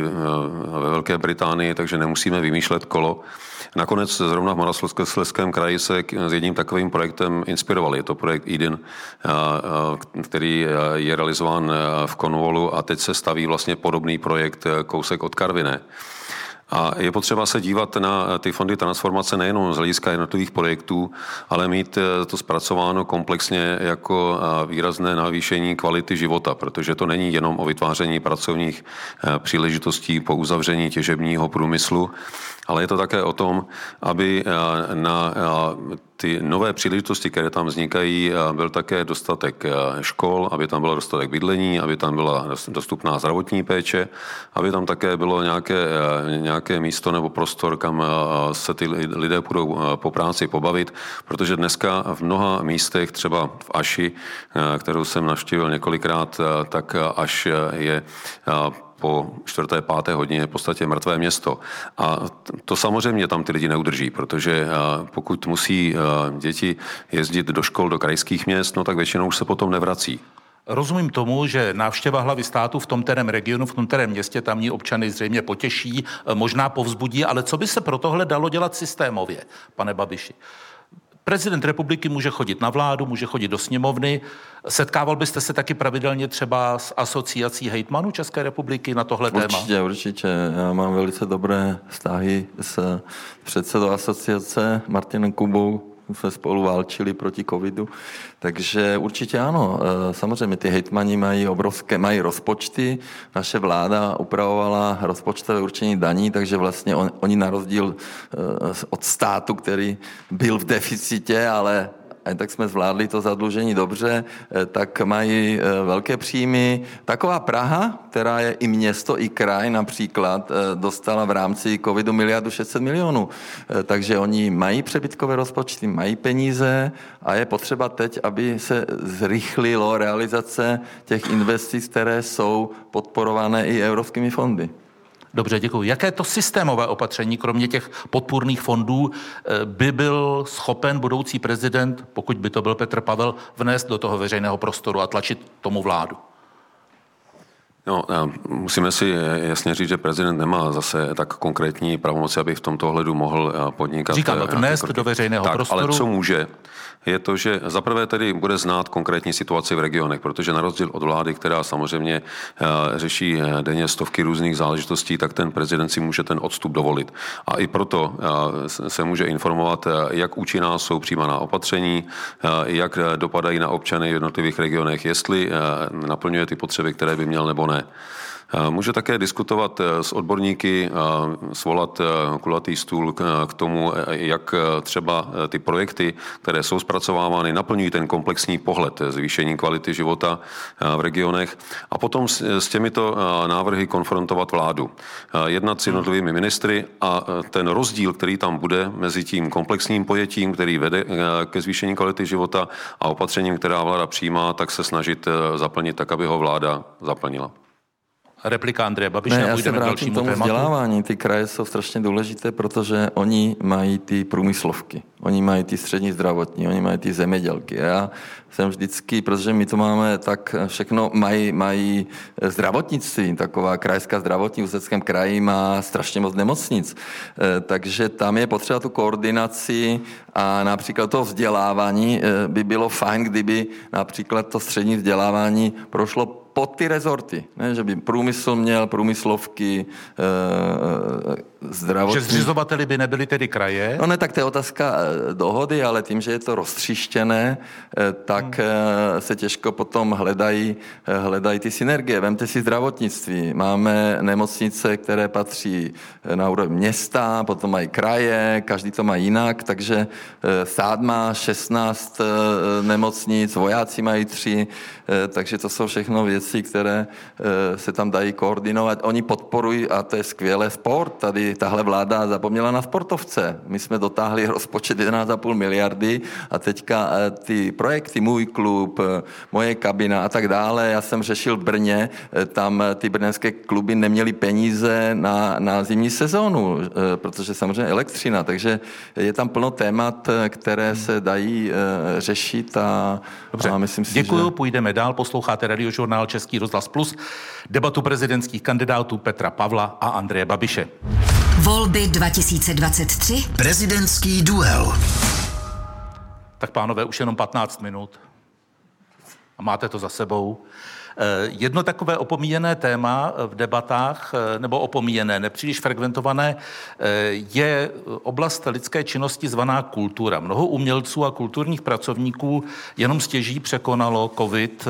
ve Velké Británii, takže nemusíme vymýšlet kolo. Nakonec zrovna v Moravskoslezském kraji se s jedním takovým projektem inspirovali. Je to projekt Eden, který je realizován v Konvolu a teď se staví vlastně podobný projekt kousek od Karviné. A je potřeba se dívat na ty fondy transformace nejenom z hlediska jednotlivých projektů, ale mít to zpracováno komplexně jako výrazné navýšení kvality života, protože to není jenom o vytváření pracovních příležitostí po uzavření těžebního průmyslu, ale je to také o tom, aby na ty nové příležitosti, které tam vznikají, byl také dostatek škol, aby tam byl dostatek bydlení, aby tam byla dostupná zdravotní péče, aby tam také bylo nějaké, nějaké místo nebo prostor, kam se ty lidé budou po práci pobavit, protože dneska v mnoha místech, třeba v Aši, kterou jsem navštívil několikrát, tak až je po čtvrté, páté hodině v podstatě mrtvé město. A to samozřejmě tam ty lidi neudrží, protože pokud musí děti jezdit do škol do krajských měst, no tak většinou už se potom nevrací. Rozumím tomu, že návštěva hlavy státu v tom terém regionu, v tom terém městě tamní občany zřejmě potěší, možná povzbudí, ale co by se pro tohle dalo dělat systémově, pane Babiši? Prezident republiky může chodit na vládu, může chodit do sněmovny. Setkával byste se taky pravidelně třeba s asociací hejtmanů České republiky na tohle určitě, téma? Určitě, určitě. Já mám velice dobré vztahy s předsedou asociace Martinem Kubou, jsme spolu válčili proti covidu, takže určitě ano. E, samozřejmě ty hejtmani mají obrovské, mají rozpočty, naše vláda upravovala rozpočtové určení daní, takže vlastně on, oni na rozdíl e, od státu, který byl v deficitě, ale a tak jsme zvládli to zadlužení dobře, eh, tak mají eh, velké příjmy. Taková Praha, která je i město, i kraj například, eh, dostala v rámci covidu miliardu 600 milionů. Takže oni mají přebytkové rozpočty, mají peníze a je potřeba teď, aby se zrychlilo realizace těch investic, které jsou podporované i evropskými fondy. Dobře, děkuji. Jaké to systémové opatření, kromě těch podpůrných fondů, eh, by byl schopen budoucí prezident, pokud by to byl Petr Pavel, vnést do toho veřejného prostoru a tlačit tomu vládu? No, musíme si jasně říct, že prezident nemá zase tak konkrétní pravomoci, aby v tomto ohledu mohl eh, podnikat. Říkám, eh, vnést do veřejného tak, prostoru. Ale co může, je to, že zaprvé tedy bude znát konkrétní situaci v regionech, protože na rozdíl od vlády, která samozřejmě eh, řeší denně stovky různých záležitostí, tak ten prezident si může ten odstup dovolit. A i proto se může informovat, jak účinná jsou přijímaná opatření, jak dopadají na občany v jednotlivých regionech, jestli naplňuje ty potřeby, které by měl nebo ne ne. Může také diskutovat eh, s odborníky, svolat eh, kulatý stůl k tomu, eh, jak třeba ty projekty, které jsou zpracovávány, naplňují ten komplexní pohled zvýšení kvality života v regionech a potom s těmito návrhy konfrontovat vládu. Jednat s jednotlivými ministry a ten rozdíl, který tam bude mezi tím komplexním pojetím, který vede ke zvýšení kvality života a opatřením, která vláda přijímá, tak se snažit zaplnit tak, aby ho vláda zaplnila replika Andreje Babiše ne, já se vrátím k tomu tématu. vzdělávání. Ty kraje jsou strašně důležité, protože oni mají ty průmyslovky, oni mají ty střední zdravotní, oni mají ty zemědělky. Já jsem vždycky, protože my to máme tak všechno, mají, mají zdravotnictví, taková krajská zdravotní v Ústeckém kraji má strašně moc nemocnic, eh, takže tam je potřeba tu koordinaci a například to vzdělávání eh, by bylo fajn, kdyby například to střední vzdělávání prošlo pod ty rezorty. Ne? Že by průmysl měl průmyslovky, e, zdravotní. Že zřizovateli by nebyly tedy kraje? No ne, tak to je otázka dohody, ale tím, že je to roztříštěné, tak hmm. se těžko potom hledají, hledají ty synergie. Vemte si zdravotnictví. Máme nemocnice, které patří na úroveň města, potom mají kraje, každý to má jinak, takže stát má 16 nemocnic, vojáci mají tři, takže to jsou všechno věci, které eh, se tam dají koordinovat. Oni podporují, a to je skvělé, sport. Tady tahle vláda zapomněla na sportovce. My jsme dotáhli rozpočet 11,5 miliardy a teďka eh, ty projekty, můj klub, eh, moje kabina a tak dále, já jsem řešil v Brně, tam ty brněnské kluby neměly peníze na, na zimní sezónu, protože samozřejmě elektřina, takže je tam plno témat, které se dají řešit a, Dobře. a myslím si, Děkuju, že... půjdeme dál, posloucháte radiožurnál Český rozhlas Plus, debatu prezidentských kandidátů Petra Pavla a Andreje Babiše. Volby 2023. Prezidentský duel. Tak pánové, už jenom 15 minut. a máte to za sebou. Eh, jedno takové opomíjené téma v debatách, eh, nebo opomíjené, nepříliš frekventované, eh, je oblast lidské činnosti zvaná kultura. Mnoho umělců a kulturních pracovníků jenom stěží překonalo COVID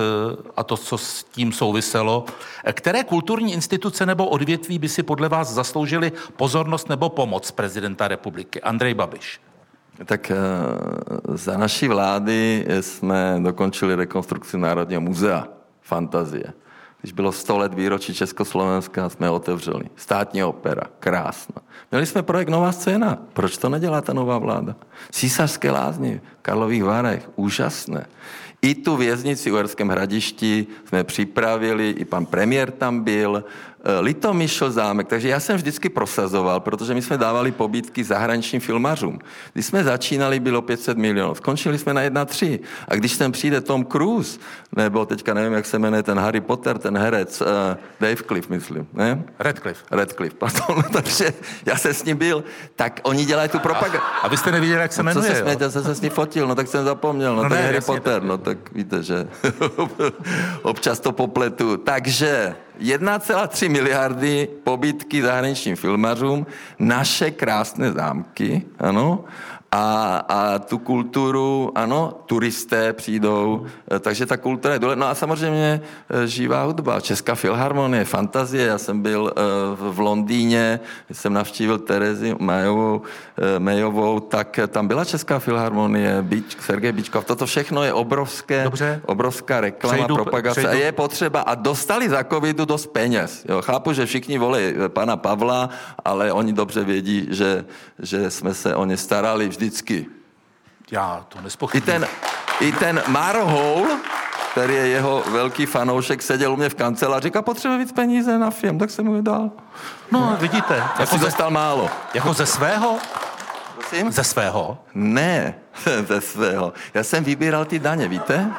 a to, co s tím souviselo. Které kulturní instituce nebo odvětví by si podle vás zasloužili pozornost nebo pomoc prezidenta republiky? Andrej Babiš. Tak za naší vlády jsme dokončili rekonstrukci Národního muzea fantazie. Když bylo 100 let výročí Československa, jsme otevřeli. Státní opera, krásná. Měli jsme projekt Nová scéna. Proč to nedělá ta nová vláda? Císařské lázně, Karlových Varech, úžasné. I tu věznici v Uherském hradišti jsme připravili, i pan premiér tam byl, Litomyšl zámek, takže já jsem vždycky prosazoval, protože my jsme dávali pobídky zahraničním filmařům. Když jsme začínali, bylo 500 milionů, skončili jsme na 1,3. A když sem přijde Tom Cruise, nebo teďka nevím, jak se jmenuje ten Harry Potter, ten herec, uh, Dave Cliff, myslím, ne? Redcliffe. Redcliffe, pardon, takže já jsem s ním byl, tak oni dělají tu propagandu. A vy jste neviděli, jak se no, jmenuje? Co se smějte, jsem se s ním fotil, no tak jsem zapomněl, no, no to je Harry Potter, no tak víte, že občas to popletu. Takže 1,3 miliardy pobytky zahraničním filmařům, naše krásné zámky, ano, a, a tu kulturu, ano, turisté přijdou, eh, takže ta kultura je důležitá. No a samozřejmě eh, živá hudba, Česká filharmonie, fantazie. Já jsem byl eh, v Londýně, jsem navštívil Terezi Majovou, Majovou, tak tam byla Česká filharmonie, Bíč, Sergej Bíčkov. Toto všechno je obrovské, Dobře. obrovská reklama, přejdu, propagace. Přejdu. A je potřeba, a dostali za covidu dost peněz. Jo, chápu, že všichni volí pana Pavla, ale oni dobře vědí, že, že jsme se o ně starali vždy vždycky. Já to nespochybnuju. I ten, I ten Marhoul, který je jeho velký fanoušek, seděl u mě v kanceláři a potřebuje víc peníze na film, tak jsem mu je dal. No, vidíte. Já jako ze, dostal málo. Jako ze svého? Prosím? Ze svého? Ne, ze svého. Já jsem vybíral ty daně, víte?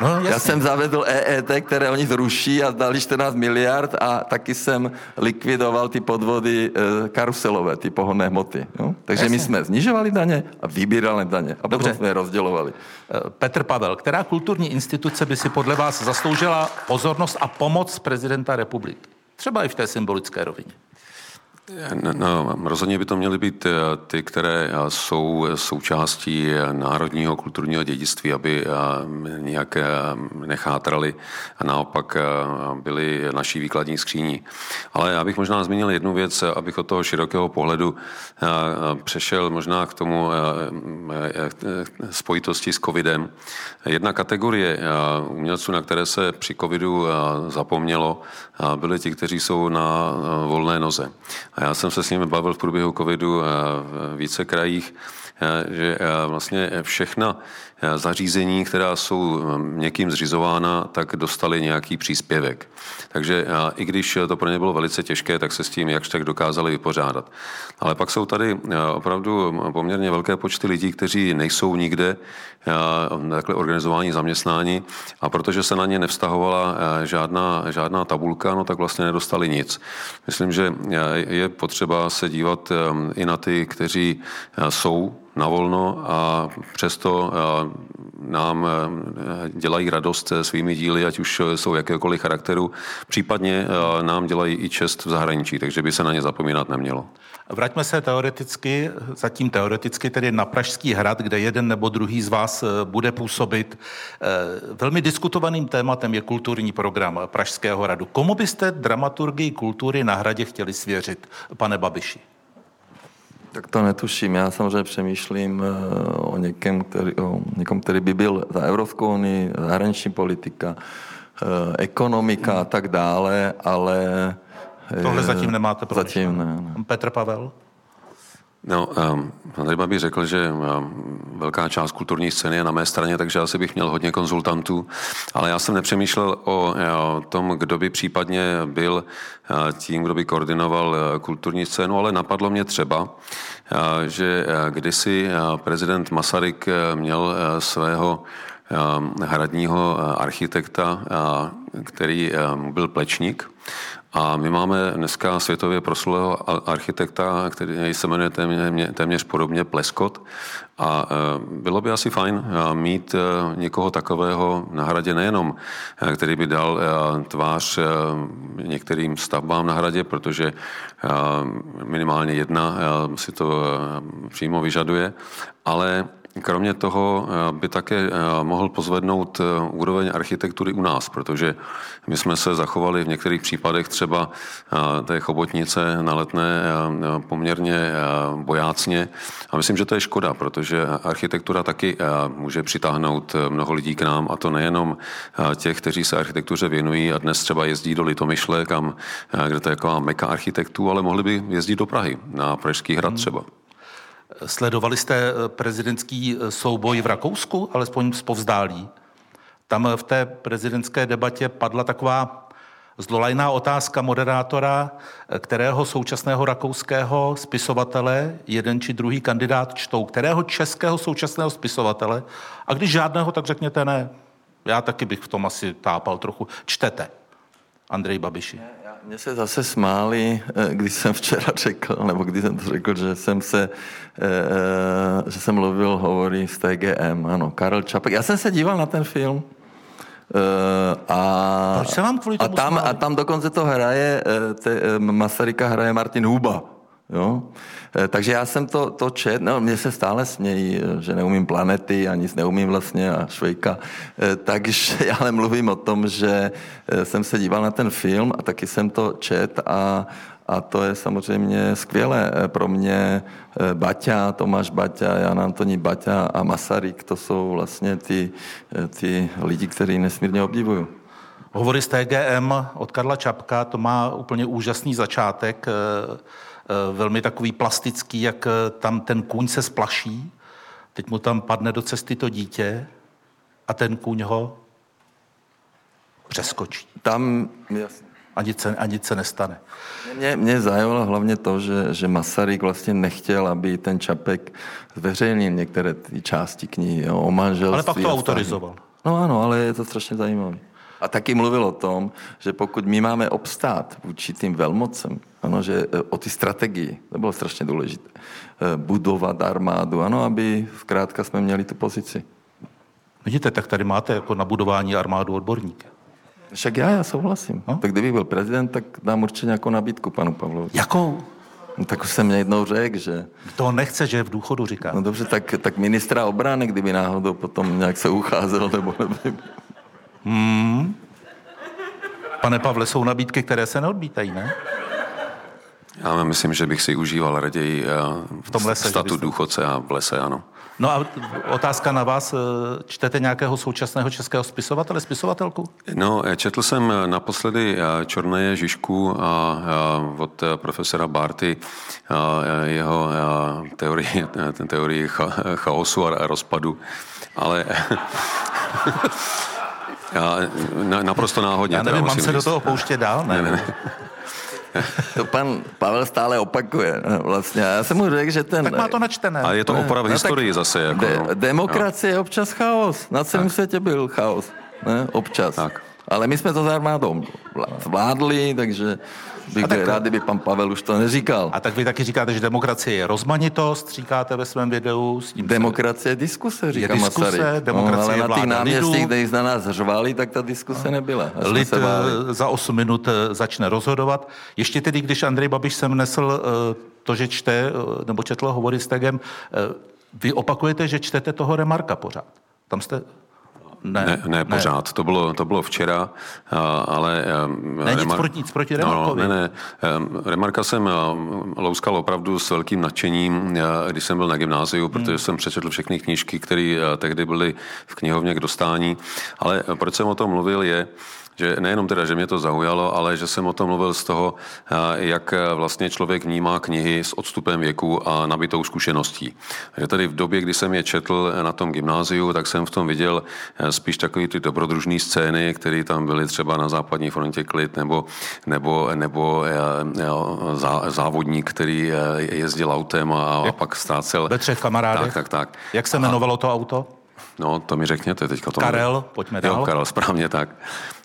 No, jasně. Já jsem zavedl EET, které oni zruší a dali 14 miliard a taky jsem likvidoval ty podvody e, karuselové, ty pohonné hmoty. Jo? Takže jasně. my jsme znižovali daně a vybírali daně a potom jsme je rozdělovali. E, Petr Pavel, která kulturní instituce by si podle vás zasloužila pozornost a pomoc prezidenta republiky? Třeba i v té symbolické rovině. No, rozhodně by to měly být eh, ty, které eh, jsou součástí národního kulturního dědictví, aby eh, nějak nechátrali a naopak byly naší výkladní skříní. Ale já bych možná zmínil jednu věc, abych od toho širokého pohledu přešel možná k tomu spojitosti s covidem. Jedna kategorie umělců, na které se při covidu zapomnělo, byli ti, kteří jsou na volné noze. A já jsem se s nimi bavil v průběhu covidu v více krajích, že vlastně všechna zařízení, která jsou někým zřizována, tak dostali nějaký příspěvek. Takže i když to pro ně bylo velice těžké, tak se s tím jakž tak dokázali vypořádat. Ale pak jsou tady opravdu poměrně velké počty lidí, kteří nejsou nikde takhle organizování zaměstnání a protože se na ně nevztahovala žádná, žádná tabulka, no tak vlastně nedostali nic. Myslím, že je potřeba se dívat i na ty, kteří jsou na volno a přesto nám dělají radost svými díly, ať už jsou jakékoliv charakteru, případně nám dělají i čest v zahraničí, takže by se na ně zapomínat nemělo. Vraťme se teoreticky, zatím teoreticky tedy na Pražský hrad, kde jeden nebo druhý z vás bude působit. Velmi diskutovaným tématem je kulturní program Pražského hradu. Komu byste dramaturgii kultury na hradě chtěli svěřit, pane Babiši? Tak to netuším. Já samozřejmě přemýšlím e, o někom, který, o někom, který by byl za Evropskou unii, zahraniční politika, ekonomika a tak dále, ale Tohle zatím nemáte pro Zatím ne, ne. Petr Pavel? No, um, Andrej Babi řekl, že um, velká část kulturní scény je na mé straně, takže asi bych měl hodně konzultantů, ale já jsem nepřemýšlel o, o tom, kdo by případně byl uh, tím, kdo by koordinoval uh, kulturní scénu, ale napadlo mě třeba, že kdysi prezident Masaryk měl svého hradního architekta, který byl plečník A my máme dneska světově proslulého architekta, který se jmenuje téměř, téměř podobně Pleskot. A e, bylo by asi fajn e, mít e, někoho takového na hradě nejenom, který by dal tvář některým stavbám na hradě, protože minimálně jedna si to přímo vyžaduje, ale kromě toho eh, by také eh, mohl pozvednout eh, úroveň architektury u nás, protože my jsme se zachovali v některých případech třeba té chobotnice na letné poměrně bojácně. A myslím, že to je škoda, protože architektura taky může přitáhnout mnoho lidí k nám a to nejenom těch, kteří se architektuře věnují a dnes třeba jezdí do Litomyšle, kam, kde to je taková meka architektů, ale mohli by jezdit do Prahy, na Pražský hrad hmm. třeba. Sledovali jste eh, prezidentský eh, souboj v Rakousku, alespoň z povzdálí? Tam eh, v té prezidentské debatě padla taková zlolajná otázka moderátora, kterého současného rakouského spisovatele jeden či druhý kandidát čtou, kterého českého současného spisovatele, a když žádného, tak řekněte ne. Já taky bych v tom asi tápal trochu. Čtete. Andrej Babiši. Mně se zase smáli, eh, když jsem včera řekl, nebo když jsem to řekl, že jsem se, eh, eh, že jsem mluvil hovory z TGM, ano, Karel Čapek. Já jsem se díval na ten film, a, Proč se vám kvůli tomu a, tam, a tam dokonce to hraje, te, Masaryka hraje Martin Huba. Jo? Eh, takže já jsem to, to čet, no mě se stále smějí, eh, že neumím planety a nic neumím vlastně a švejka. Eh, takže já ale mluvím o tom, že jsem se díval na ten film a taky jsem to čet a, a to je samozřejmě skvělé. Pro mě Baťa, Tomáš Baťa, Jan Antoní Baťa a Masaryk, to jsou vlastně ty, ty lidi, který nesmírně obdivuju. Hovory z TGM od Karla Čapka, to má úplně úžasný začátek. Eh, velmi takový plastický, jak eh, tam ten kůň se splaší, teď mu tam padne do cesty to dítě a ten kůň ho přeskočí. Tam, jasně. A nic se, a nic se nestane. Mě, mě zajímalo hlavně to, že, že Masaryk vlastně nechtěl, aby ten Čapek zveřejnil některé ty části knihy jo, o manželství. Ale pak to autorizoval. No ano, ale je to strašně zajímavé. A taky mluvil o tom, že pokud my máme obstát vůči tým velmocem, ano, že e, o ty strategii, to bylo strašně důležité, e, budovat armádu, ano, aby zkrátka jsme měli tu pozici. Vidíte, tak tady máte jako na budování armádu odborníka. Však já, já souhlasím. No? Tak kdyby byl prezident, tak dám určitě nějakou nabídku panu Pavlovi. Jakou? No, tak už jsem mě jednou řekl, že... To nechce, že je v důchodu, říká. No dobře, tak, tak ministra obrany, kdyby náhodou potom nějak se ucházel, nebo nevím. Hmm. Pane Pavle, jsou nabídky, které se neodbítají, ne? Já myslím, že bych si užíval raději eh, v tom lese, statu důchodce a v lese, ano. No a otázka na vás. Eh, čtete nějakého současného českého spisovatele, spisovatelku? No, četl jsem naposledy eh, Čorneje Žižku a od profesora Barty jeho teorii, teorii chaosu a rozpadu, ale Já, na, naprosto náhodně. Já nevím, mám se do toho pouštět dál? Ne, ne, ne. To pan Pavel stále opakuje. Vlastně. Já jsem mu řekl, že ten... Tak má to načtené. A je to oprava no, historii zase. Jako, de, no. Demokracie je občas chaos. Na celém světě byl chaos. Ne? Občas. Tak. Ale my jsme to s armádou zvládli, takže bych tak, rád, kdyby pan Pavel už to neříkal. A tak vy taky říkáte, že demokracie je rozmanitost, říkáte ve svém videu. S tím demokracie je diskuse, říká je diskuse, Masaryk. Demokracie no, ale je na těch náměstích, kde na nás řvali, tak ta diskuse no. nebyla. Lid eh, za 8 minut eh, začne rozhodovat. Ještě tedy, když Andrej Babiš sem nesl eh, to, že čte, nebo četl hovory s Tegem, vy opakujete, že čtete toho Remarka pořád. Tam jste ne, ne, ne pořád. Ne. To, bylo, to bylo včera, ale... Ne, Remar... nic, proti, nic proti Remarkovi. No, ne, ne. Remarka jsem louskal opravdu s velkým nadšením, když jsem byl na gymnáziu, protože hmm. jsem přečetl všechny knížky, které tehdy byly v knihovně k dostání. Ale proč jsem o tom mluvil je, že nejenom teda, že mě to zaujalo, ale že jsem o tom mluvil z toho, eh, jak eh, vlastně člověk vnímá knihy s odstupem věku a nabitou zkušeností. Že tady v době, kdy jsem je četl na tom gymnáziu, tak jsem v tom viděl eh, spíš takové ty dobrodružné scény, které tam byly třeba na západní frontě klid, nebo, nebo, nebo zá, závodník, který jezdil autem a, a pak ztrácel. Ve třech kamarádech? Tak, tak, tak. Jak se jmenovalo to auto? No, to mi řekněte teďka. To Karel, pojďme dál. Jo, Karel, správně tak.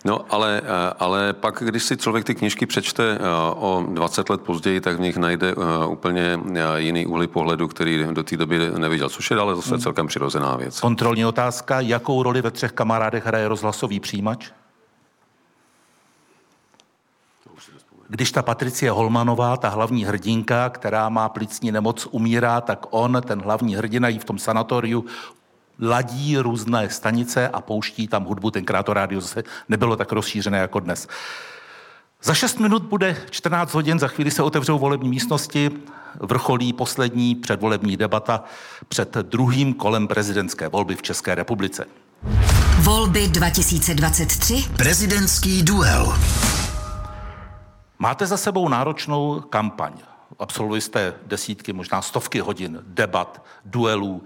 No, ale, eh, ale pak, když si člověk ty knížky přečte eh, o 20 let později, tak v nich najde eh, úplně jiný úhly pohledu, který do té doby neviděl, což je ale zase hmm. celkem přirozená věc. Kontrolní otázka, jakou roli ve třech kamarádech hraje rozhlasový přijímač? Když ta Patricie Holmanová, ta hlavní hrdinka, která má plicní nemoc, umírá, tak on, ten hlavní hrdina, jí v tom sanatoriu ladí různé stanice a pouští tam hudbu. Tenkrát to rádio zase nebylo tak rozšířené jako dnes. Za 6 minut bude 14 hodin, za chvíli se otevřou volební místnosti, vrcholí poslední předvolební debata před druhým kolem prezidentské volby v České republice. Volby 2023. Prezidentský duel. Máte za sebou náročnou kampaň. Absolvovali jste desítky, možná stovky hodin debat, duelů,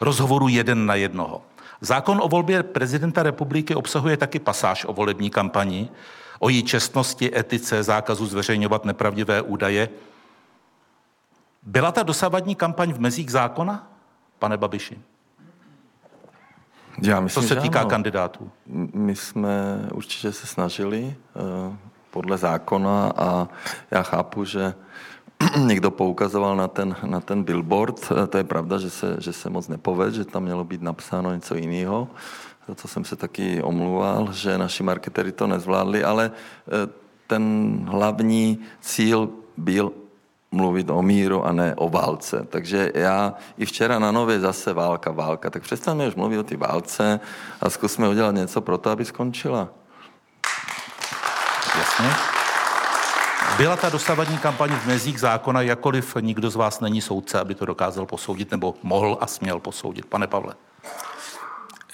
rozhovorů jeden na jednoho. Zákon o volbě prezidenta republiky obsahuje taky pasáž o volební kampani, o její čestnosti, etice, zákazu zveřejňovat nepravdivé údaje. Byla ta dosavadní kampaň v mezích zákona, pane Babiši? Já myslím, Co se týká ano. kandidátů? My jsme určitě se snažili uh, podle zákona a já chápu, že někdo poukazoval na ten, na ten billboard. Eh, to je pravda, že se, že se moc nepoved, že tam mělo být napsáno něco jiného. Za to jsem se taky omluval, že naši marketery to nezvládli, ale eh, ten hlavní cíl byl mluvit o míru a ne o válce. Takže já i včera na nově zase válka, válka. Tak přestaňme už mluvit o té válce a zkusme udělat něco pro to, aby skončila. Jasně. Byla ta dosavadní kampaň v mezích zákona, jakkoliv nikdo z vás není soudce, aby to dokázal posoudit, nebo mohl a směl posoudit. Pane Pavle.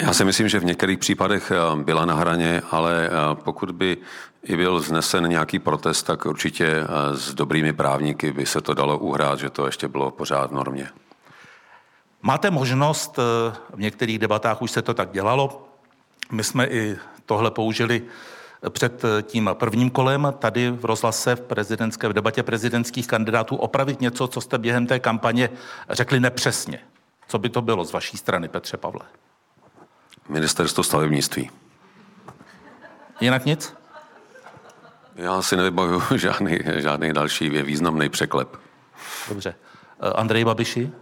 Já si myslím, že v některých případech eh, byla na hraně, ale eh, pokud by i byl znesen nějaký protest, tak určitě eh, s dobrými právníky by se to dalo uhrát, že to ještě bylo pořád v normě. Máte možnost, v některých debatách už se to tak dělalo, my jsme i tohle použili před tím prvním kolem tady v rozhlase v prezidentské v debatě prezidentských kandidátů opravit něco, co jste během té kampaně řekli nepřesně. Co by to bylo z vaší strany, Petře Pavle? Ministerstvo stavebnictví. Jinak nic? Já si nevybavuju žádný, žádný další významný překlep. Dobře. Andrej Babiši?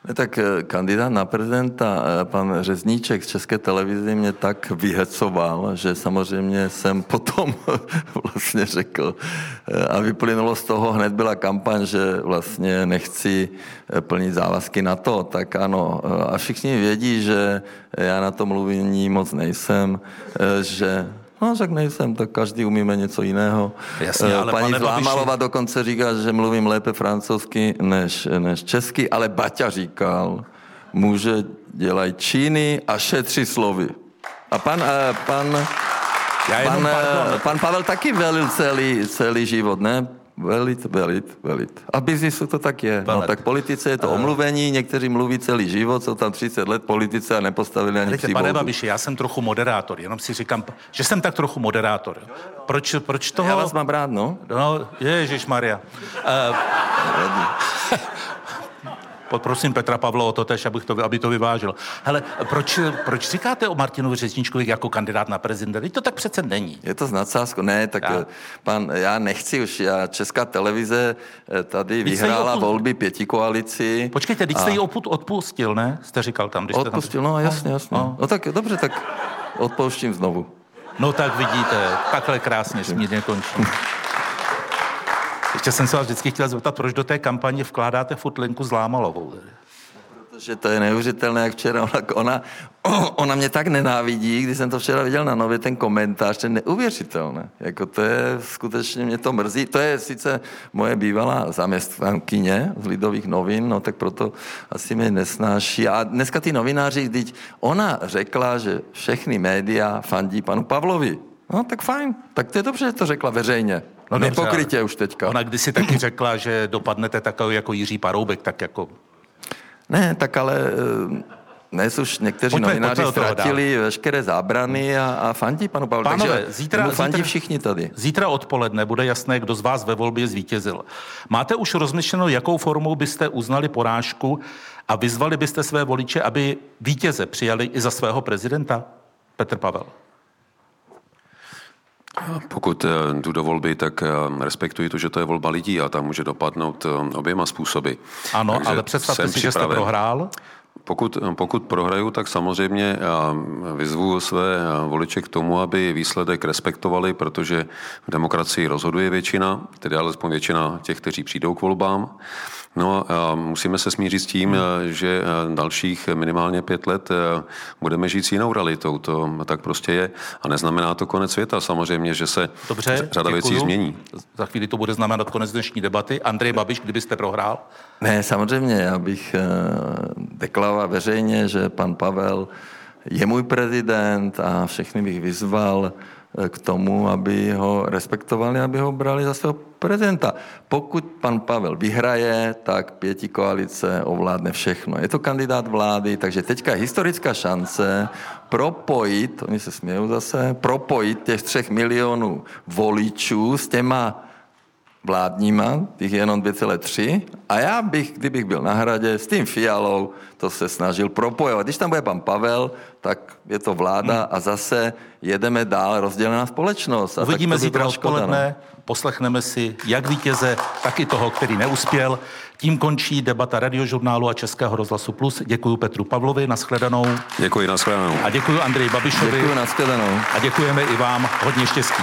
Tak eh, kandidát na prezidenta, eh, pan Řezníček z České televize mě tak vyhecoval, že samozřejmě jsem potom vlastně řekl eh, a vyplynulo z toho, hned byla kampaň, že vlastně nechci plnit závazky na to, tak ano. A všichni vědí, že já na to mluvení moc nejsem, že No, tak nejsem, tak každý umíme něco jiného. Jasně, ale Paní Zlámalová dokonce říká, že mluvím lépe francouzsky než, než česky, ale Baťa říkal, muže dělají činy a šetří slovy. A pan, pan, pan, pan Pavel taky velil celý, celý život, ne? Velit, velit, velit. A v biznisu to tak je. No, tak politice je to omluvení, někteří mluví celý život, jsou tam 30 let politice a nepostavili ani Víte, Pane Babiši, já jsem trochu moderátor, jenom si říkám, že jsem tak trochu moderátor. Proč, proč toho... Já vás mám rád, no. No, Ježíš Maria. Uh, Poprosím Petra Pavla o to tež, abych to, aby to vyvážil. Hele, proč, proč říkáte o Martinu Řezničkovi jako kandidát na prezidenta? To tak přece není. Je to z nadsázku. Ne, tak já. pan, já nechci už, já, Česká televize eh, tady Víc vyhrála opust... volby pěti koalici. Počkejte, když a... jste ji odpustil, ne? Jste říkal tam, když Odpustil, tam... no jasně, jasně. No. no tak dobře, tak odpouštím znovu. No tak vidíte, takhle krásně smírně končí. Ještě jsem se vás vždycky chtěl zeptat, proč do té kampaně vkládáte furt Lenku Zlámalovou? Protože to je neuvěřitelné, jak včera ona, ona, ona mě tak nenávidí, když jsem to včera viděl na nově, ten komentář, ten neuvěřitelné. Jako to je, skutečně mě to mrzí. To je sice moje bývalá zaměstnankyně z Lidových novin, no tak proto asi mě nesnáší. A dneska ty novináři, když ona řekla, že všechny média fandí panu Pavlovi, No tak fajn, tak to je dobře, že to řekla veřejně. No Nepokrytě dobře, už teďka. Ona kdysi taky řekla, že dopadnete takový jako Jiří Paroubek, tak jako... Ne, tak ale eh, dnes už někteří Pojďme, novináři pojďme ztratili veškeré zábrany a, a fandí panu Pavlu. Pánové, Takže zítra- fandí zítra- všichni tady. Zítra odpoledne bude jasné, kdo z vás ve volbě zvítězil. Máte už rozmyšleno, jakou formou byste uznali porážku a vyzvali byste své voliče, aby vítěze přijali i za svého prezidenta? Petr Pavel. Pokud eh, jdu do volby, tak eh, respektuji to, že to je volba lidí a tam může dopadnout eh, oběma způsoby. Ano, Takže ale představte si, že jste prohrál. Pokud, pokud prohraju, tak samozřejmě vyzvu své voliče k tomu, aby výsledek respektovali, protože v demokracii rozhoduje většina, tedy alespoň většina těch, kteří přijdou k volbám. No a musíme se smířit s tím, že dalších minimálně pět let budeme žít s jinou realitou. To tak prostě je. A neznamená to konec světa. Samozřejmě, že se Dobře, řada věcí děkuju. změní. Za chvíli to bude znamenat konec dnešní debaty. Andrej Babiš, kdybyste prohrál? Ne, samozřejmě, já bych eh, deklaroval veřejně, že pan Pavel je můj prezident a všechny bych vyzval eh, k tomu, aby ho respektovali, aby ho brali za svého prezidenta. Pokud pan Pavel vyhraje, tak pěti koalice ovládne všechno. Je to kandidát vlády, takže teďka je historická šance propojit, oni se smějou zase, propojit těch třech milionů voličů s těma vládníma, těch je jenom 2,3. A já bych, kdybych byl na hradě, s tím Fialou to se snažil propojovat. Když tam bude pan Pavel, tak je to vláda a zase jedeme dál rozdělená společnost. A Uvidíme zítra byla škoda, no. Poslechneme si jak vítěze, tak i toho, který neuspěl. Tím končí debata radiožurnálu a Českého rozhlasu Plus. Děkuji Petru Pavlovi, nashledanou. Děkuji, nashledanou. A děkuji Andreji Babišovi. Děkuji, nashledanou. A děkujeme i vám. Hodně štěstí.